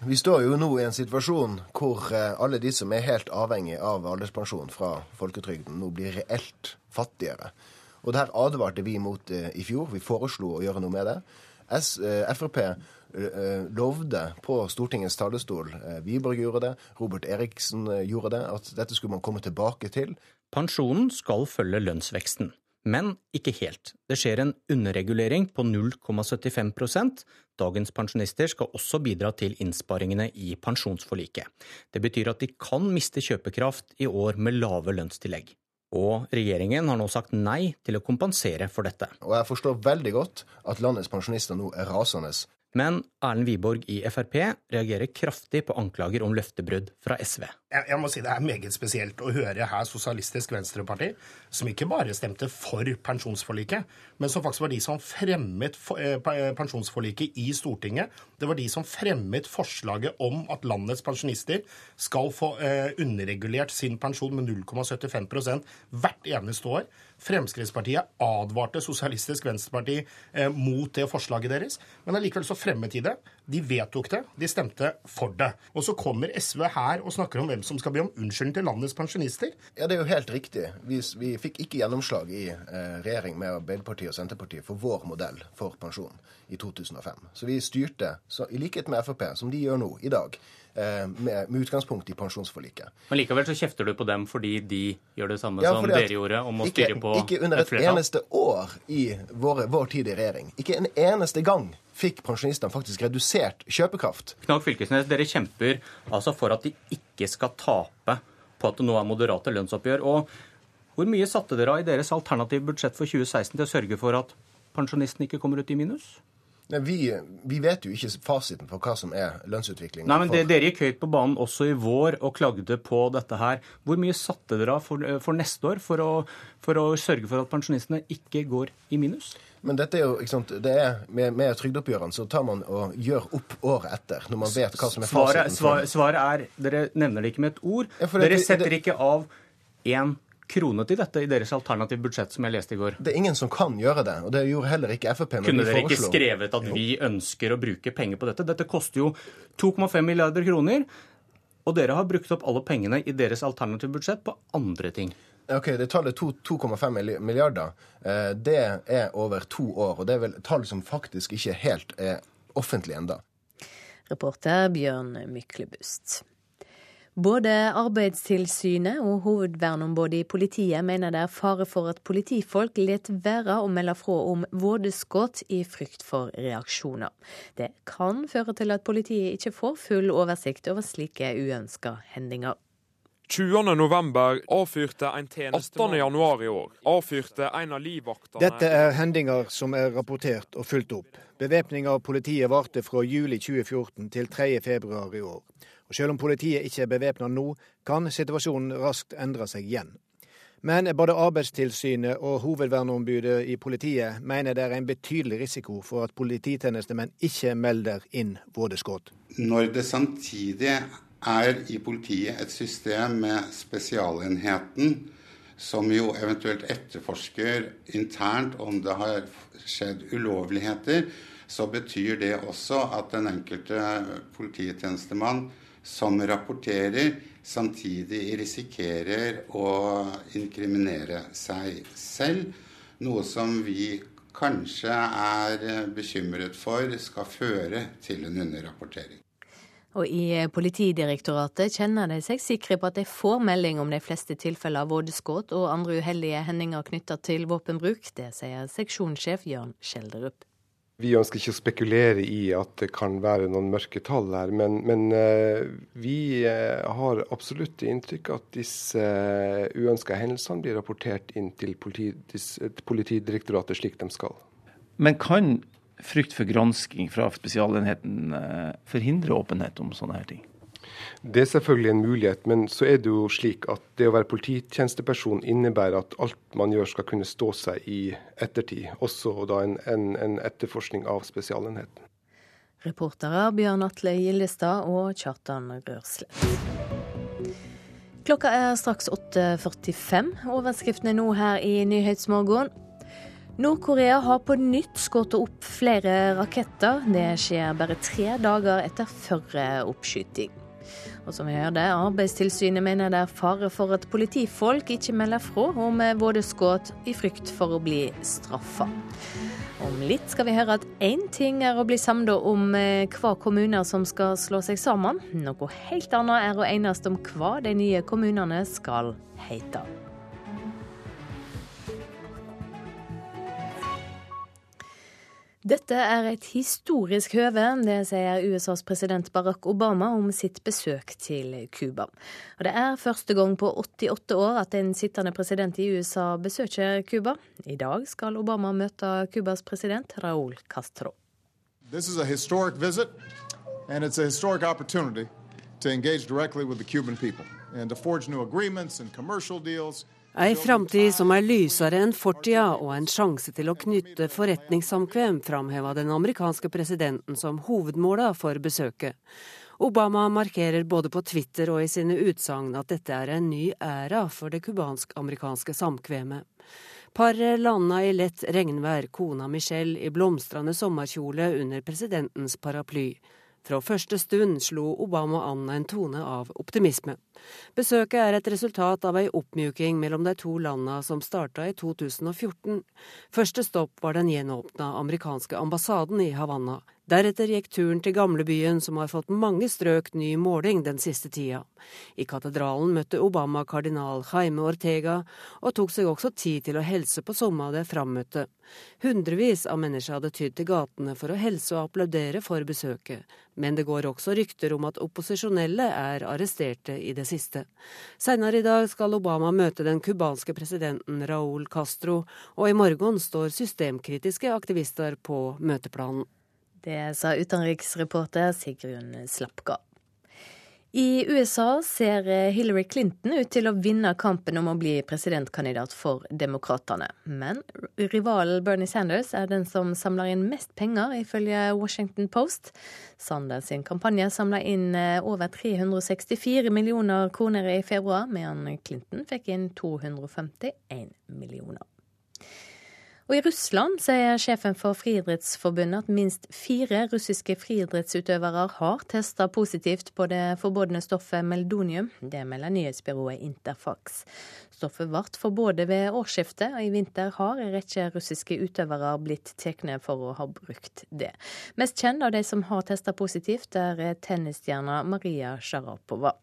Vi står jo nå i en situasjon hvor eh, alle de som er helt avhengig av alderspensjon fra folketrygden, nå blir reelt fattigere. Og det her advarte vi mot eh, i fjor. Vi foreslo å gjøre noe med det. Eh, Frp eh, eh, lovde på Stortingets talerstol, Wiborg gjorde det, Robert Eriksen gjorde det, at dette skulle man komme tilbake til. Pensjonen skal følge lønnsveksten, men ikke helt. Det skjer en underregulering på 0,75% Dagens pensjonister skal også bidra til innsparingene i pensjonsforliket. Det betyr at de kan miste kjøpekraft i år med lave lønnstillegg. Og regjeringen har nå sagt nei til å kompensere for dette. Og jeg forstår veldig godt at landets pensjonister nå er rasende men Erlend Wiborg i Frp reagerer kraftig på anklager om løftebrudd fra SV. Jeg, jeg, må si Det er meget spesielt å høre her Sosialistisk Venstreparti, som ikke bare stemte for pensjonsforliket, men som faktisk var de som fremmet eh, pensjonsforliket i Stortinget. Det var de som fremmet forslaget om at landets pensjonister skal få eh, underregulert sin pensjon med 0,75% hvert eneste år. Fremskrittspartiet advarte Sosialistisk Venstreparti eh, mot det forslaget deres, men allikevel så fremmet de det. De vedtok det, de stemte for det. Og så kommer SV her og snakker om hvem som skal be om unnskyldning til landets pensjonister. Ja, det er jo helt riktig. Vi, vi fikk ikke gjennomslag i eh, regjering med Arbeiderpartiet og Senterpartiet for vår modell for pensjon i 2005. Så vi styrte, så, i likhet med Frp, som de gjør nå, i dag med, med, utgangspunkt i pensjonsforliket. Men likevel så kjefter du på dem fordi de gjør det samme ja, som dere gjorde om å ikke, styre på Ikke under et, et eneste år i våre, vår tid i regjering. Ikke en eneste gang fikk pensjonistene faktisk redusert kjøpekraft. Knag Fylkesnes, dere kjemper altså for at de ikke skal tape på at det nå er moderate lønnsoppgjør. Og hvor mye satte dere av i deres alternative budsjett for 2016 til å sørge for at pensjonistene ikke kommer ut i minus? Vi, vi, vet jo ikke fasiten for hva som er lønnsutviklingen. Nei, men Dere gikk høyt på banen også i vår og klagde på dette her. Hvor mye satte dere av for, for, neste år for å, for å, sørge for at pensjonistene ikke går i minus? Men dette er jo, ikke sant, det er, med, med trygdeoppgjørene så tar man og gjør opp året etter, når man vet hva som er fasiten. Svaret, svaret er, dere nevner det ikke med et ord. Ja, dere setter det, ikke av én krone til dette i deres alternative budsjett, som jeg leste i går? Det er ingen som kan gjøre det, og det gjorde heller ikke Frp. Kunne dere ikke skrevet at vi ønsker å bruke penger på dette? Dette koster jo 2,5 milliarder kroner, og dere har brukt opp alle pengene i deres alternative budsjett på andre ting. Ok, det Tallet 2,5 milliarder eh, det er over to år. og Det er vel tall som faktisk ikke helt er offentlig enda. Reporter Bjørn Myklebust. Både Arbeidstilsynet og hovedverneombudet i politiet mener det er fare for at politifolk lar være å melde fra om vådeskudd i frykt for reaksjoner. Det kan føre til at politiet ikke får full oversikt over slike uønska hendinger. 20.11. avfyrte en tjenestemann 18. i år avfyrte en av livvaktene Dette er hendinger som er rapportert og fulgt opp. Bevæpning av politiet varte fra juli 2014 til 3.2 i år. Og Selv om politiet ikke er bevæpna nå, kan situasjonen raskt endre seg igjen. Men både Arbeidstilsynet og hovedverneombudet i politiet mener det er en betydelig risiko for at polititjenestemenn ikke melder inn vådeskudd. Når det samtidig er i politiet et system med Spesialenheten, som jo eventuelt etterforsker internt om det har skjedd ulovligheter, så betyr det også at den enkelte polititjenestemann som rapporterer, samtidig risikerer å inkriminere seg selv. Noe som vi kanskje er bekymret for skal føre til en underrapportering. Og i Politidirektoratet kjenner de seg sikre på at de får melding om de fleste tilfeller av vådeskudd og andre uheldige hendinger knytta til våpenbruk. Det sier seksjonssjef Jørn Skjelderup. Vi ønsker ikke å spekulere i at det kan være noen mørke tall her, men, men uh, vi uh, har absolutt inntrykk at disse uh, uønska hendelsene blir rapportert inn til Politidirektoratet slik de skal. Men kan frykt for gransking fra Spesialenheten eh, forhindre åpenhet om sånne her ting? Det er selvfølgelig en mulighet, men så er det jo slik at det å være polititjenesteperson innebærer at alt man gjør skal kunne stå seg i ettertid, også da en, en, en etterforskning av Spesialenheten. Reportere Bjørn Atle Gildestad og Kjartan Rørslett. Klokka er straks 8.45. Overskriften er nå her i Nyhetsmorgen. Nord-Korea har på nytt skutt opp flere raketter. Det skjer bare tre dager etter førre oppskyting. Og som vi hørte, Arbeidstilsynet mener det er fare for at politifolk ikke melder fra om vådeskudd i frykt for å bli straffa. Om litt skal vi høre at én ting er å bli samla om eh, hva kommuner som skal slå seg sammen. Noe helt annet er å enes om hva de nye kommunene skal hete. Dette er et historisk høve, det sier USAs president Barack Obama om sitt besøk til Cuba. Det er første gang på 88 år at en sittende president i USA besøker Cuba. I dag skal Obama møte Cubas president Raúl Castro. This is a historic visit, and it's a historic opportunity to engage directly with the Cuban people and to forge new agreements and commercial deals. Ei framtid som er lysere enn fortida og en sjanse til å knytte forretningssamkvem, framheva den amerikanske presidenten som hovedmåla for besøket. Obama markerer både på Twitter og i sine utsagn at dette er en ny æra for det cubansk-amerikanske samkvemmet. Paret landa i lett regnvær, kona Michelle i blomstrende sommerkjole under presidentens paraply. Fra første stund slo Obama an en tone av optimisme. Besøket er et resultat av ei oppmjuking mellom de to landa som starta i 2014. Første stopp var den gjenåpna amerikanske ambassaden i Havanna. Deretter gikk turen til gamlebyen, som har fått mange strøk ny måling den siste tida. I katedralen møtte Obama kardinal Jaime Ortega, og tok seg også tid til å helse på somme av de frammøtte. Hundrevis av mennesker hadde tydd til gatene for å helse og applaudere for besøket, men det går også rykter om at opposisjonelle er arresterte i det siste. Senere i dag skal Obama møte den cubanske presidenten Raúl Castro, og i morgen står systemkritiske aktivister på møteplanen. Det sa utenriksreporter Sigrun Slapka. I USA ser Hillary Clinton ut til å vinne kampen om å bli presidentkandidat for demokratene. Men rivalen Bernie Sanders er den som samler inn mest penger, ifølge Washington Post. Sanders sin kampanje samla inn eh, over 364 millioner kroner i februar, mens Clinton fikk inn 251 millioner. Og I Russland sier sjefen for Friidrettsforbundet at minst fire russiske friidrettsutøvere har testa positivt på det forbudne stoffet meldonium. Det melder nyhetsbyrået Interfax. Stoffet ble forbudt ved årsskiftet, og i vinter har en rekke russiske utøvere blitt tatt for å ha brukt det. Mest kjent av de som har testa positivt, er tennisstjerna Maria Sharapova.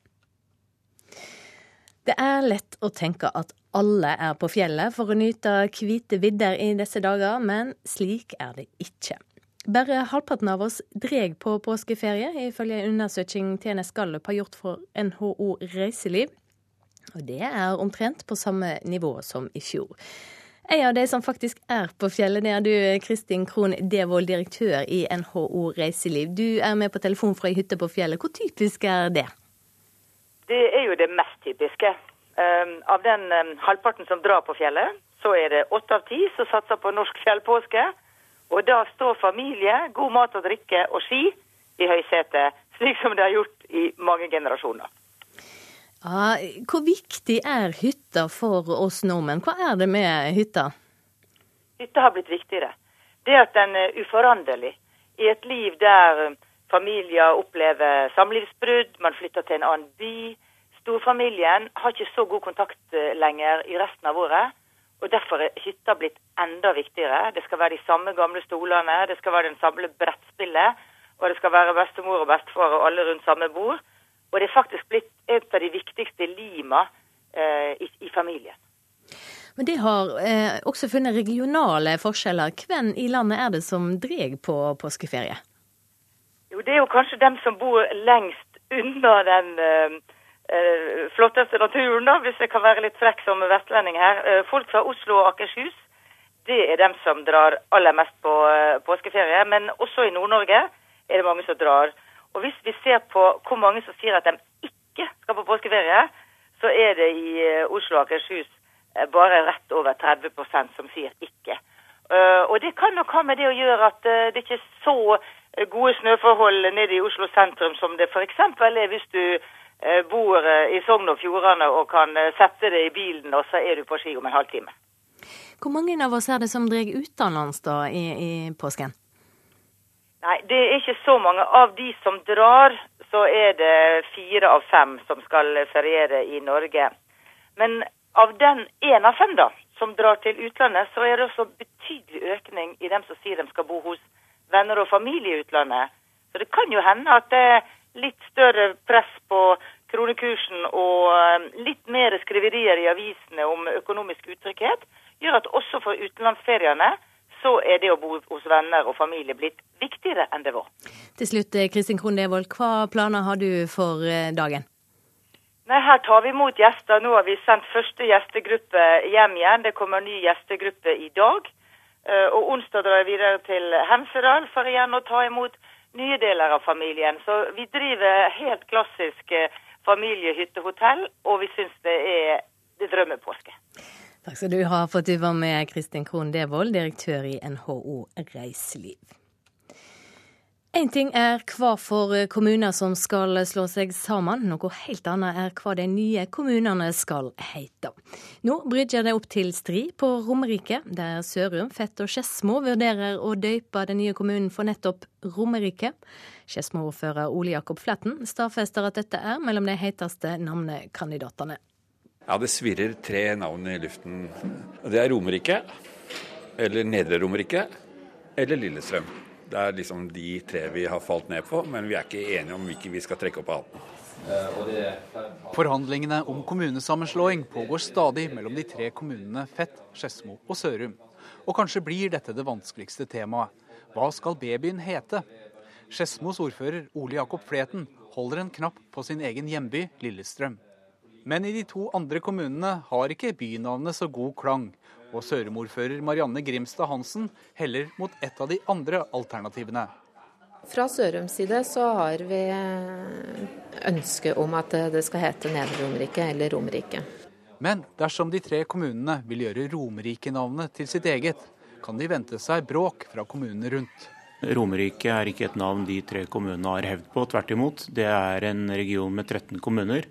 Det er lett å tenke at alle er på fjellet for å nyte hvite vidder i disse dager, men slik er det ikke. Bare halvparten av oss dreg på påskeferie, ifølge en undersøking TNS Gallup har gjort for NHO Reiseliv. Og det er omtrent på samme nivå som i fjor. En av de som faktisk er på fjellet, det er du, Kristin Krohn Devold, direktør i NHO Reiseliv. Du er med på telefon fra ei hytte på fjellet. Hvor typisk er det? Det er jo det mest typiske. Um, av den um, halvparten som drar på fjellet, så er det åtte av ti som satser på norsk fjellpåske. Og da står familie, god mat og drikke og ski i høysetet, slik som det har gjort i mange generasjoner. Ja, hvor viktig er hytta for oss nordmenn? Hva er det med hytta? Hytta har blitt viktigere. Det at den er uforanderlig. I et liv der Familier opplever samlivsbrudd, man flytter til en annen by. Storfamilien har ikke så god kontakt eh, lenger i resten av året. Og Derfor er hytta blitt enda viktigere. Det skal være de samme gamle stolene, det skal være den samme brettspillet, og det skal være bestemor og bestefar og alle rundt samme bord. Og det er faktisk blitt et av de viktigste lima eh, i, i, familien. Men det har eh, også funnet regionale forskjeller. Hvem i landet er det som drar på påskeferie? Jo, det er jo kanskje dem som bor lengst unna den eh, eh, flotteste naturen, da, hvis jeg kan være litt frekk som vestlending her. Eh, folk fra Oslo og Akershus, det er dem som drar aller mest på eh, påskeferie. Men også i Nord-Norge er det mange som drar. Og hvis vi ser på hvor mange som sier at de ikke skal på påskeferie, så er det i eh, Oslo og Akershus eh, bare rett over 30% som sier ikke. Og det kan nok ha med det å gjøre at det ikke er så gode snøforhold nede i Oslo sentrum som det f.eks. er hvis du Eh, bor eh, i Sogn og Fjordane og kan eh, sette det i bilen, og så er du på ski om en halvtime. Hvor mange av oss er det som drar utenlands da i, i påsken? Nei, det er ikke så mange. Av de som drar, så er det fire av fem som skal feriere i Norge. Men av den én av fem da, som drar til utlandet, så er det også betydelig økning i dem som sier de skal bo hos venner og familie i utlandet. Så det kan jo hende at det litt større press på kronekursen og eh, litt mer skriverier i avisene om økonomisk utrygghet, gjør at også for utenlandsferiene så er det å bo hos venner og familie blitt viktigere enn det var. Til slutt, eh, Kristin Krohn Devold, hva planer har du for eh, dagen? Nei, Her tar vi imot gjester. Nå har vi sendt første gjestegruppe hjem igjen. Det kommer ny gjestegruppe i dag. Og onsdag drar jeg videre til Hemsedal for igjen å ta imot nye deler av familien. Så vi driver helt klassisk eh, familiehyttehotell, og vi syns det er det drømmepåske. Takk skal du ha for at du var med, Kristin Krohn Devold, direktør i NHO Reiseliv. Én ting er hva for kommuner som skal slå seg sammen, noe helt annet er hva de nye kommunene skal heite. Nå brygger det opp til strid på Romerike, der Sørum, Fett og Skedsmo vurderer å døype den nye kommunen for nettopp Romerike. Skedsmo-ordfører Ole Jakob Fletten stadfester at dette er mellom de heteste navnekandidatene. Ja, det svirrer tre navn i luften. Det er Romerike, eller Nedre Romerike, eller Lillestrøm. Det er liksom de tre vi har falt ned på, men vi er ikke enige om hvilke vi skal trekke opp av hatten. Forhandlingene om kommunesammenslåing pågår stadig mellom de tre kommunene Fett, Skedsmo og Sørum. Og kanskje blir dette det vanskeligste temaet. Hva skal babyen hete? Skedsmos ordfører Ole Jakob Fleten holder en knapp på sin egen hjemby Lillestrøm. Men i de to andre kommunene har ikke bynavnet så god klang, og Sørum-ordfører Marianne Grimstad Hansen heller mot et av de andre alternativene. Fra Sørums side så har vi ønske om at det skal hete Nedre Romerike eller Romerike. Men dersom de tre kommunene vil gjøre Romerike-navnet til sitt eget, kan de vente seg bråk fra kommunene rundt. Romerike er ikke et navn de tre kommunene har hevd på, tvert imot. Det er en region med 13 kommuner.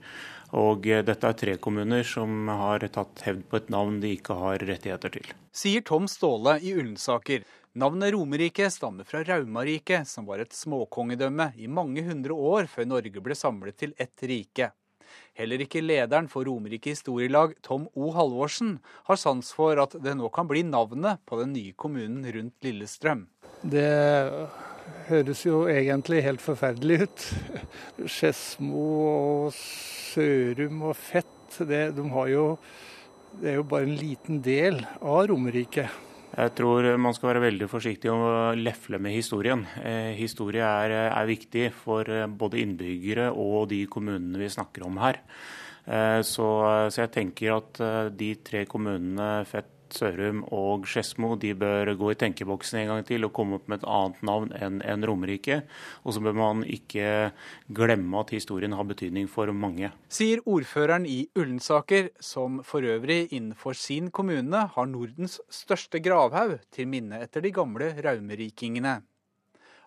Og eh, dette er tre kommuner som har tatt hevd på et navn de ikke har rettigheter til. Sier Tom Ståle i Ullensaker. Navnet Romerike stammer fra Raumarike, som var et småkongedømme i mange hundre år før Norge ble samlet til ett rike. Heller ikke lederen for Romerike historielag, Tom O. Halvorsen, har sans for at det nå kan bli navnet på den nye kommunen rundt Lillestrøm. Det høres jo egentlig helt forferdelig ut. Skedsmo og Sørum og Fett, det, de jo, det er jo bare en liten del av Romerike. Jeg tror man skal være veldig forsiktig med å lefle med historien. Eh, historie er, er, viktig for eh, både innbyggere og de kommunene vi snakker om her. Eh, så, så, jeg tenker at eh, de tre kommunene Fett, Sørum og Skedsmo bør gå i tenkeboksen en gang til og komme opp med et annet navn enn en Romerike. Og så bør man ikke glemme at historien har betydning for mange. Sier ordføreren i Ullensaker, som for øvrig innenfor sin kommune har Nordens største gravhaug til minne etter de gamle raumerikingene.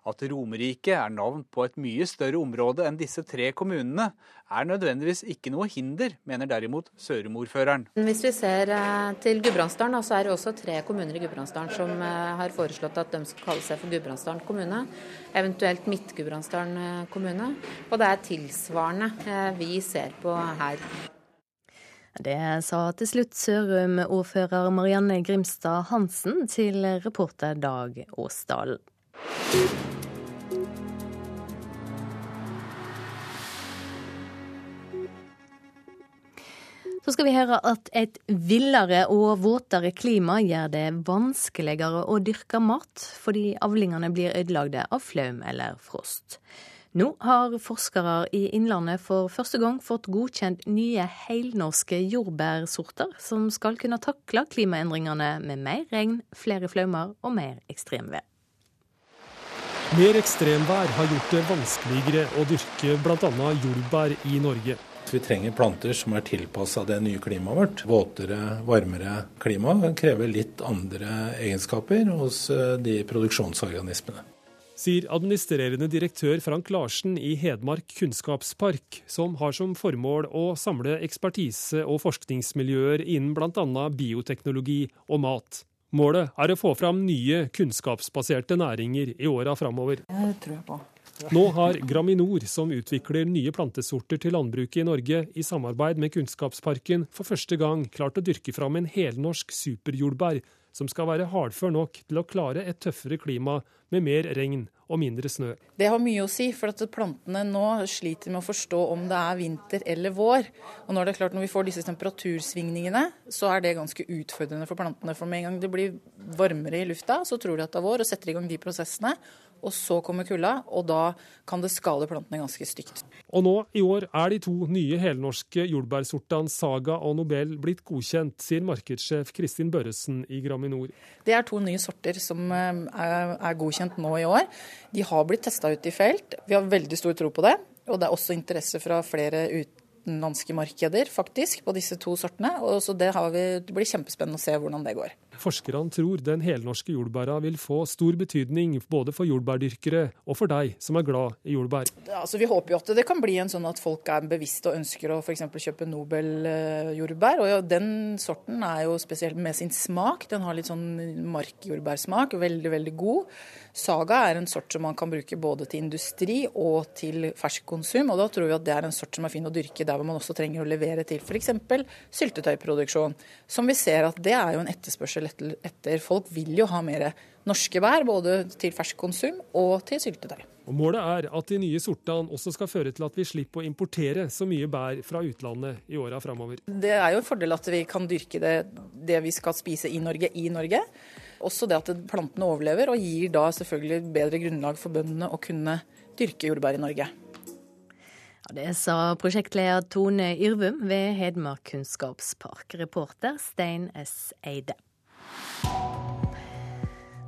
At Romerike er navn på et mye større område enn disse tre kommunene, er nødvendigvis ikke noe hinder, mener derimot Sørum-ordføreren. Hvis vi ser eh, til Gudbrandsdalen, så er det også tre kommuner i Gudbrandsdalen som eh, har foreslått at de skal kalle seg for Gudbrandsdalen kommune, eventuelt Midt-Gudbrandsdalen eh, kommune. Og det er tilsvarende vi ser på her. Det sa til slutt Sørum-ordfører Marianne Grimstad Hansen til reporter Dag Åsdalen. Så skal vi høre at et villere og våtere klima gjør det vanskeligere å dyrke mat, fordi avlingene blir ødelagte av flaum eller frost. Nå har forskere i Innlandet for første gang fått godkjent nye helnorske jordbærsorter som skal kunne takle klimaendringene med mer regn, flere flaumer og mer ekstremvær. Mer ekstremvær har gjort det vanskeligere å dyrke bl.a. jordbær i Norge. Vi trenger planter som er tilpassa det nye klimaet vårt. Våtere, varmere klima krever litt andre egenskaper hos eh, de produksjonsorganismene sier administrerende direktør Frank Larsen i Hedmark kunnskapspark, som har som formål å samle ekspertise og forskningsmiljøer innen bl.a. bioteknologi og mat. Målet er å få fram nye kunnskapsbaserte næringer i åra framover. Det tror jeg på. Nå har Graminor, som utvikler nye plantesorter til landbruket i Norge, i samarbeid med Kunnskapsparken for første gang klart å dyrke fram en helnorsk superjordbær som skal være hardfør nok til å klare et tøffere klima med mer regn og mindre snø. Det har mye å si, for at plantene nå sliter med å forstå om det er vinter eller vår. Og når det er klart når vi får disse temperatursvingningene, så er det ganske utfordrende for plantene. For med en gang det blir varmere i lufta, så tror de at det er vår og setter i gang de prosessene og så kommer kulda, og da kan det skade plantene ganske stygt. Og nå i år er de to nye helnorske jordbærsortene Saga og Nobel blitt godkjent, sier markedssjef Kristin Børresen i Graminor. Det er to nye sorter som eh, er godkjent nå i år. De har blitt testa ut i felt. Vi har veldig stor tro på det. Og det er også interesse fra flere utenlandske markeder faktisk på disse to sortene. Og så det, vi, det blir kjempespennende å se hvordan det går. Forskerne tror den helnorske jordbæra vil få stor betydning både for jordbærdyrkere og for deg som er glad i jordbær. Altså, vi håper jo at det kan bli en sånn at folk er bevisste og ønsker å f.eks. kjøpe Nobel-jordbær. Og Den sorten er jo spesielt med sin smak. Den har litt sånn markjordbærsmak. Veldig, veldig god. Saga er en sort som man kan bruke både til industri og til ferskkonsum. Og da tror vi at det er en sort som er fin å dyrke der hvor man også trenger å levere til f.eks. syltetøyproduksjon. Som vi ser at det er jo en etterspørsel etter. Folk vil jo ha mer norske bær, både til fersk konsum og til syltetøy. Og Målet er at de nye sortene også skal føre til at vi slipper å importere så mye bær fra utlandet i åra framover. Det er jo en fordel at vi kan dyrke det, det vi skal spise i Norge, i Norge. Også det at plantene overlever, og gir da selvfølgelig bedre grunnlag for bøndene å kunne dyrke jordbær i Norge. Ja, det sa prosjektleder Tone Yrvum ved Hedmark kunnskapspark. Reporter Stein S. Eide.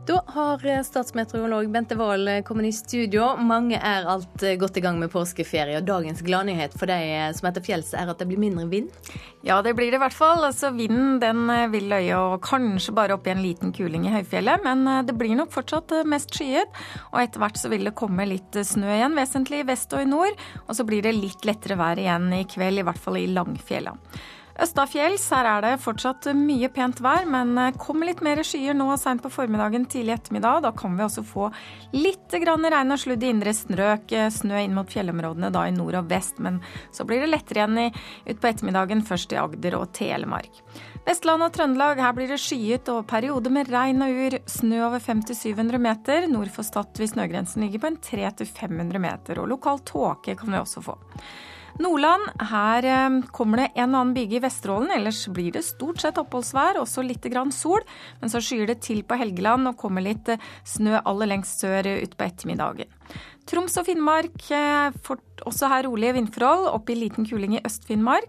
Da har statsmeteorolog Bente Wold kommet i studio. Mange er alt godt i gang med påskeferie. og Dagens gladnyhet for de som er til fjells er at det blir mindre vind? Ja, det blir det i hvert fall. Altså, vinden den vil løye og kanskje bare opp i en liten kuling i høyfjellet. Men eh, det blir nok fortsatt eh, mest skyet. Og etter hvert så vil det komme litt eh, snø igjen, vesentlig i vest og i nord. Og så blir det litt lettere vær igjen i kveld, i hvert fall i Langfjella. Østafjells her er det fortsatt mye pent vær, men kom kommer litt mer skyer nå seint på formiddagen, tidlig ettermiddag. Da kan vi også få litt regn og sludd i indre strøk. Eh, snø inn mot fjellområdene da i nord og vest, men så blir det lettere igjen utpå ettermiddagen, først i Agder og Telemark. Vestland og Trøndelag, her blir det skyet og perioder med regn og ur. Snø over 500-700 meter. Nord for Stad vil snøgrensen ligge på en 300-500 meter, og lokal tåke kan vi også få. Nordland, her eh, kommer det en og annen byge i Vesterålen. Ellers blir det stort sett oppholdsvær, også litt grann sol. Men så skyer det til på Helgeland og kommer litt eh, snø aller lengst sør utpå ettermiddagen. Troms og Finnmark får også her rolige vindforhold, opp i liten kuling i Øst-Finnmark.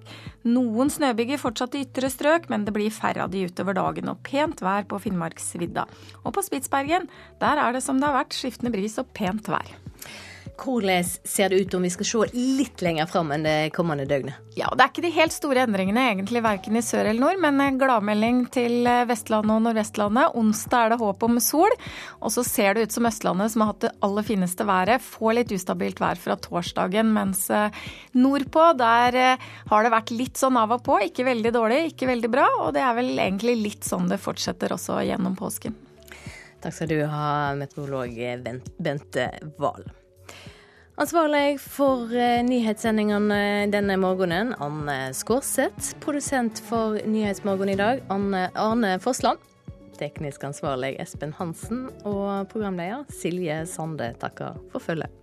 Noen snøbyger fortsatt i ytre strøk, men det blir færre av de utover dagen, og pent vær på Finnmarksvidda. Og på Spitsbergen, der er det som det har vært, skiftende bris og pent vær. Hvordan ser det ut om vi skal se litt lenger fram enn det kommende døgnet? Ja, Det er ikke de helt store endringene egentlig verken i sør eller nord, men gladmelding til Vestlandet og Nordvestlandet. Onsdag er det håp om sol. Og så ser det ut som Østlandet, som har hatt det aller fineste været, får litt ustabilt vær fra torsdagen. Mens eh, nordpå, der eh, har det vært litt sånn av og på. Ikke veldig dårlig, ikke veldig bra. Og det er vel egentlig litt sånn det fortsetter også gjennom påsken. Takk skal du ha, meteorolog Bente Wahl. Ansvarlig for eh, nyhetssendingene denne morgenen, Anne Skårseth. Produsent for Nyhetsmorgen i dag, Anne Arne Fossland. Teknisk ansvarlig Espen Hansen. Og programleder Silje Sande takker for følget.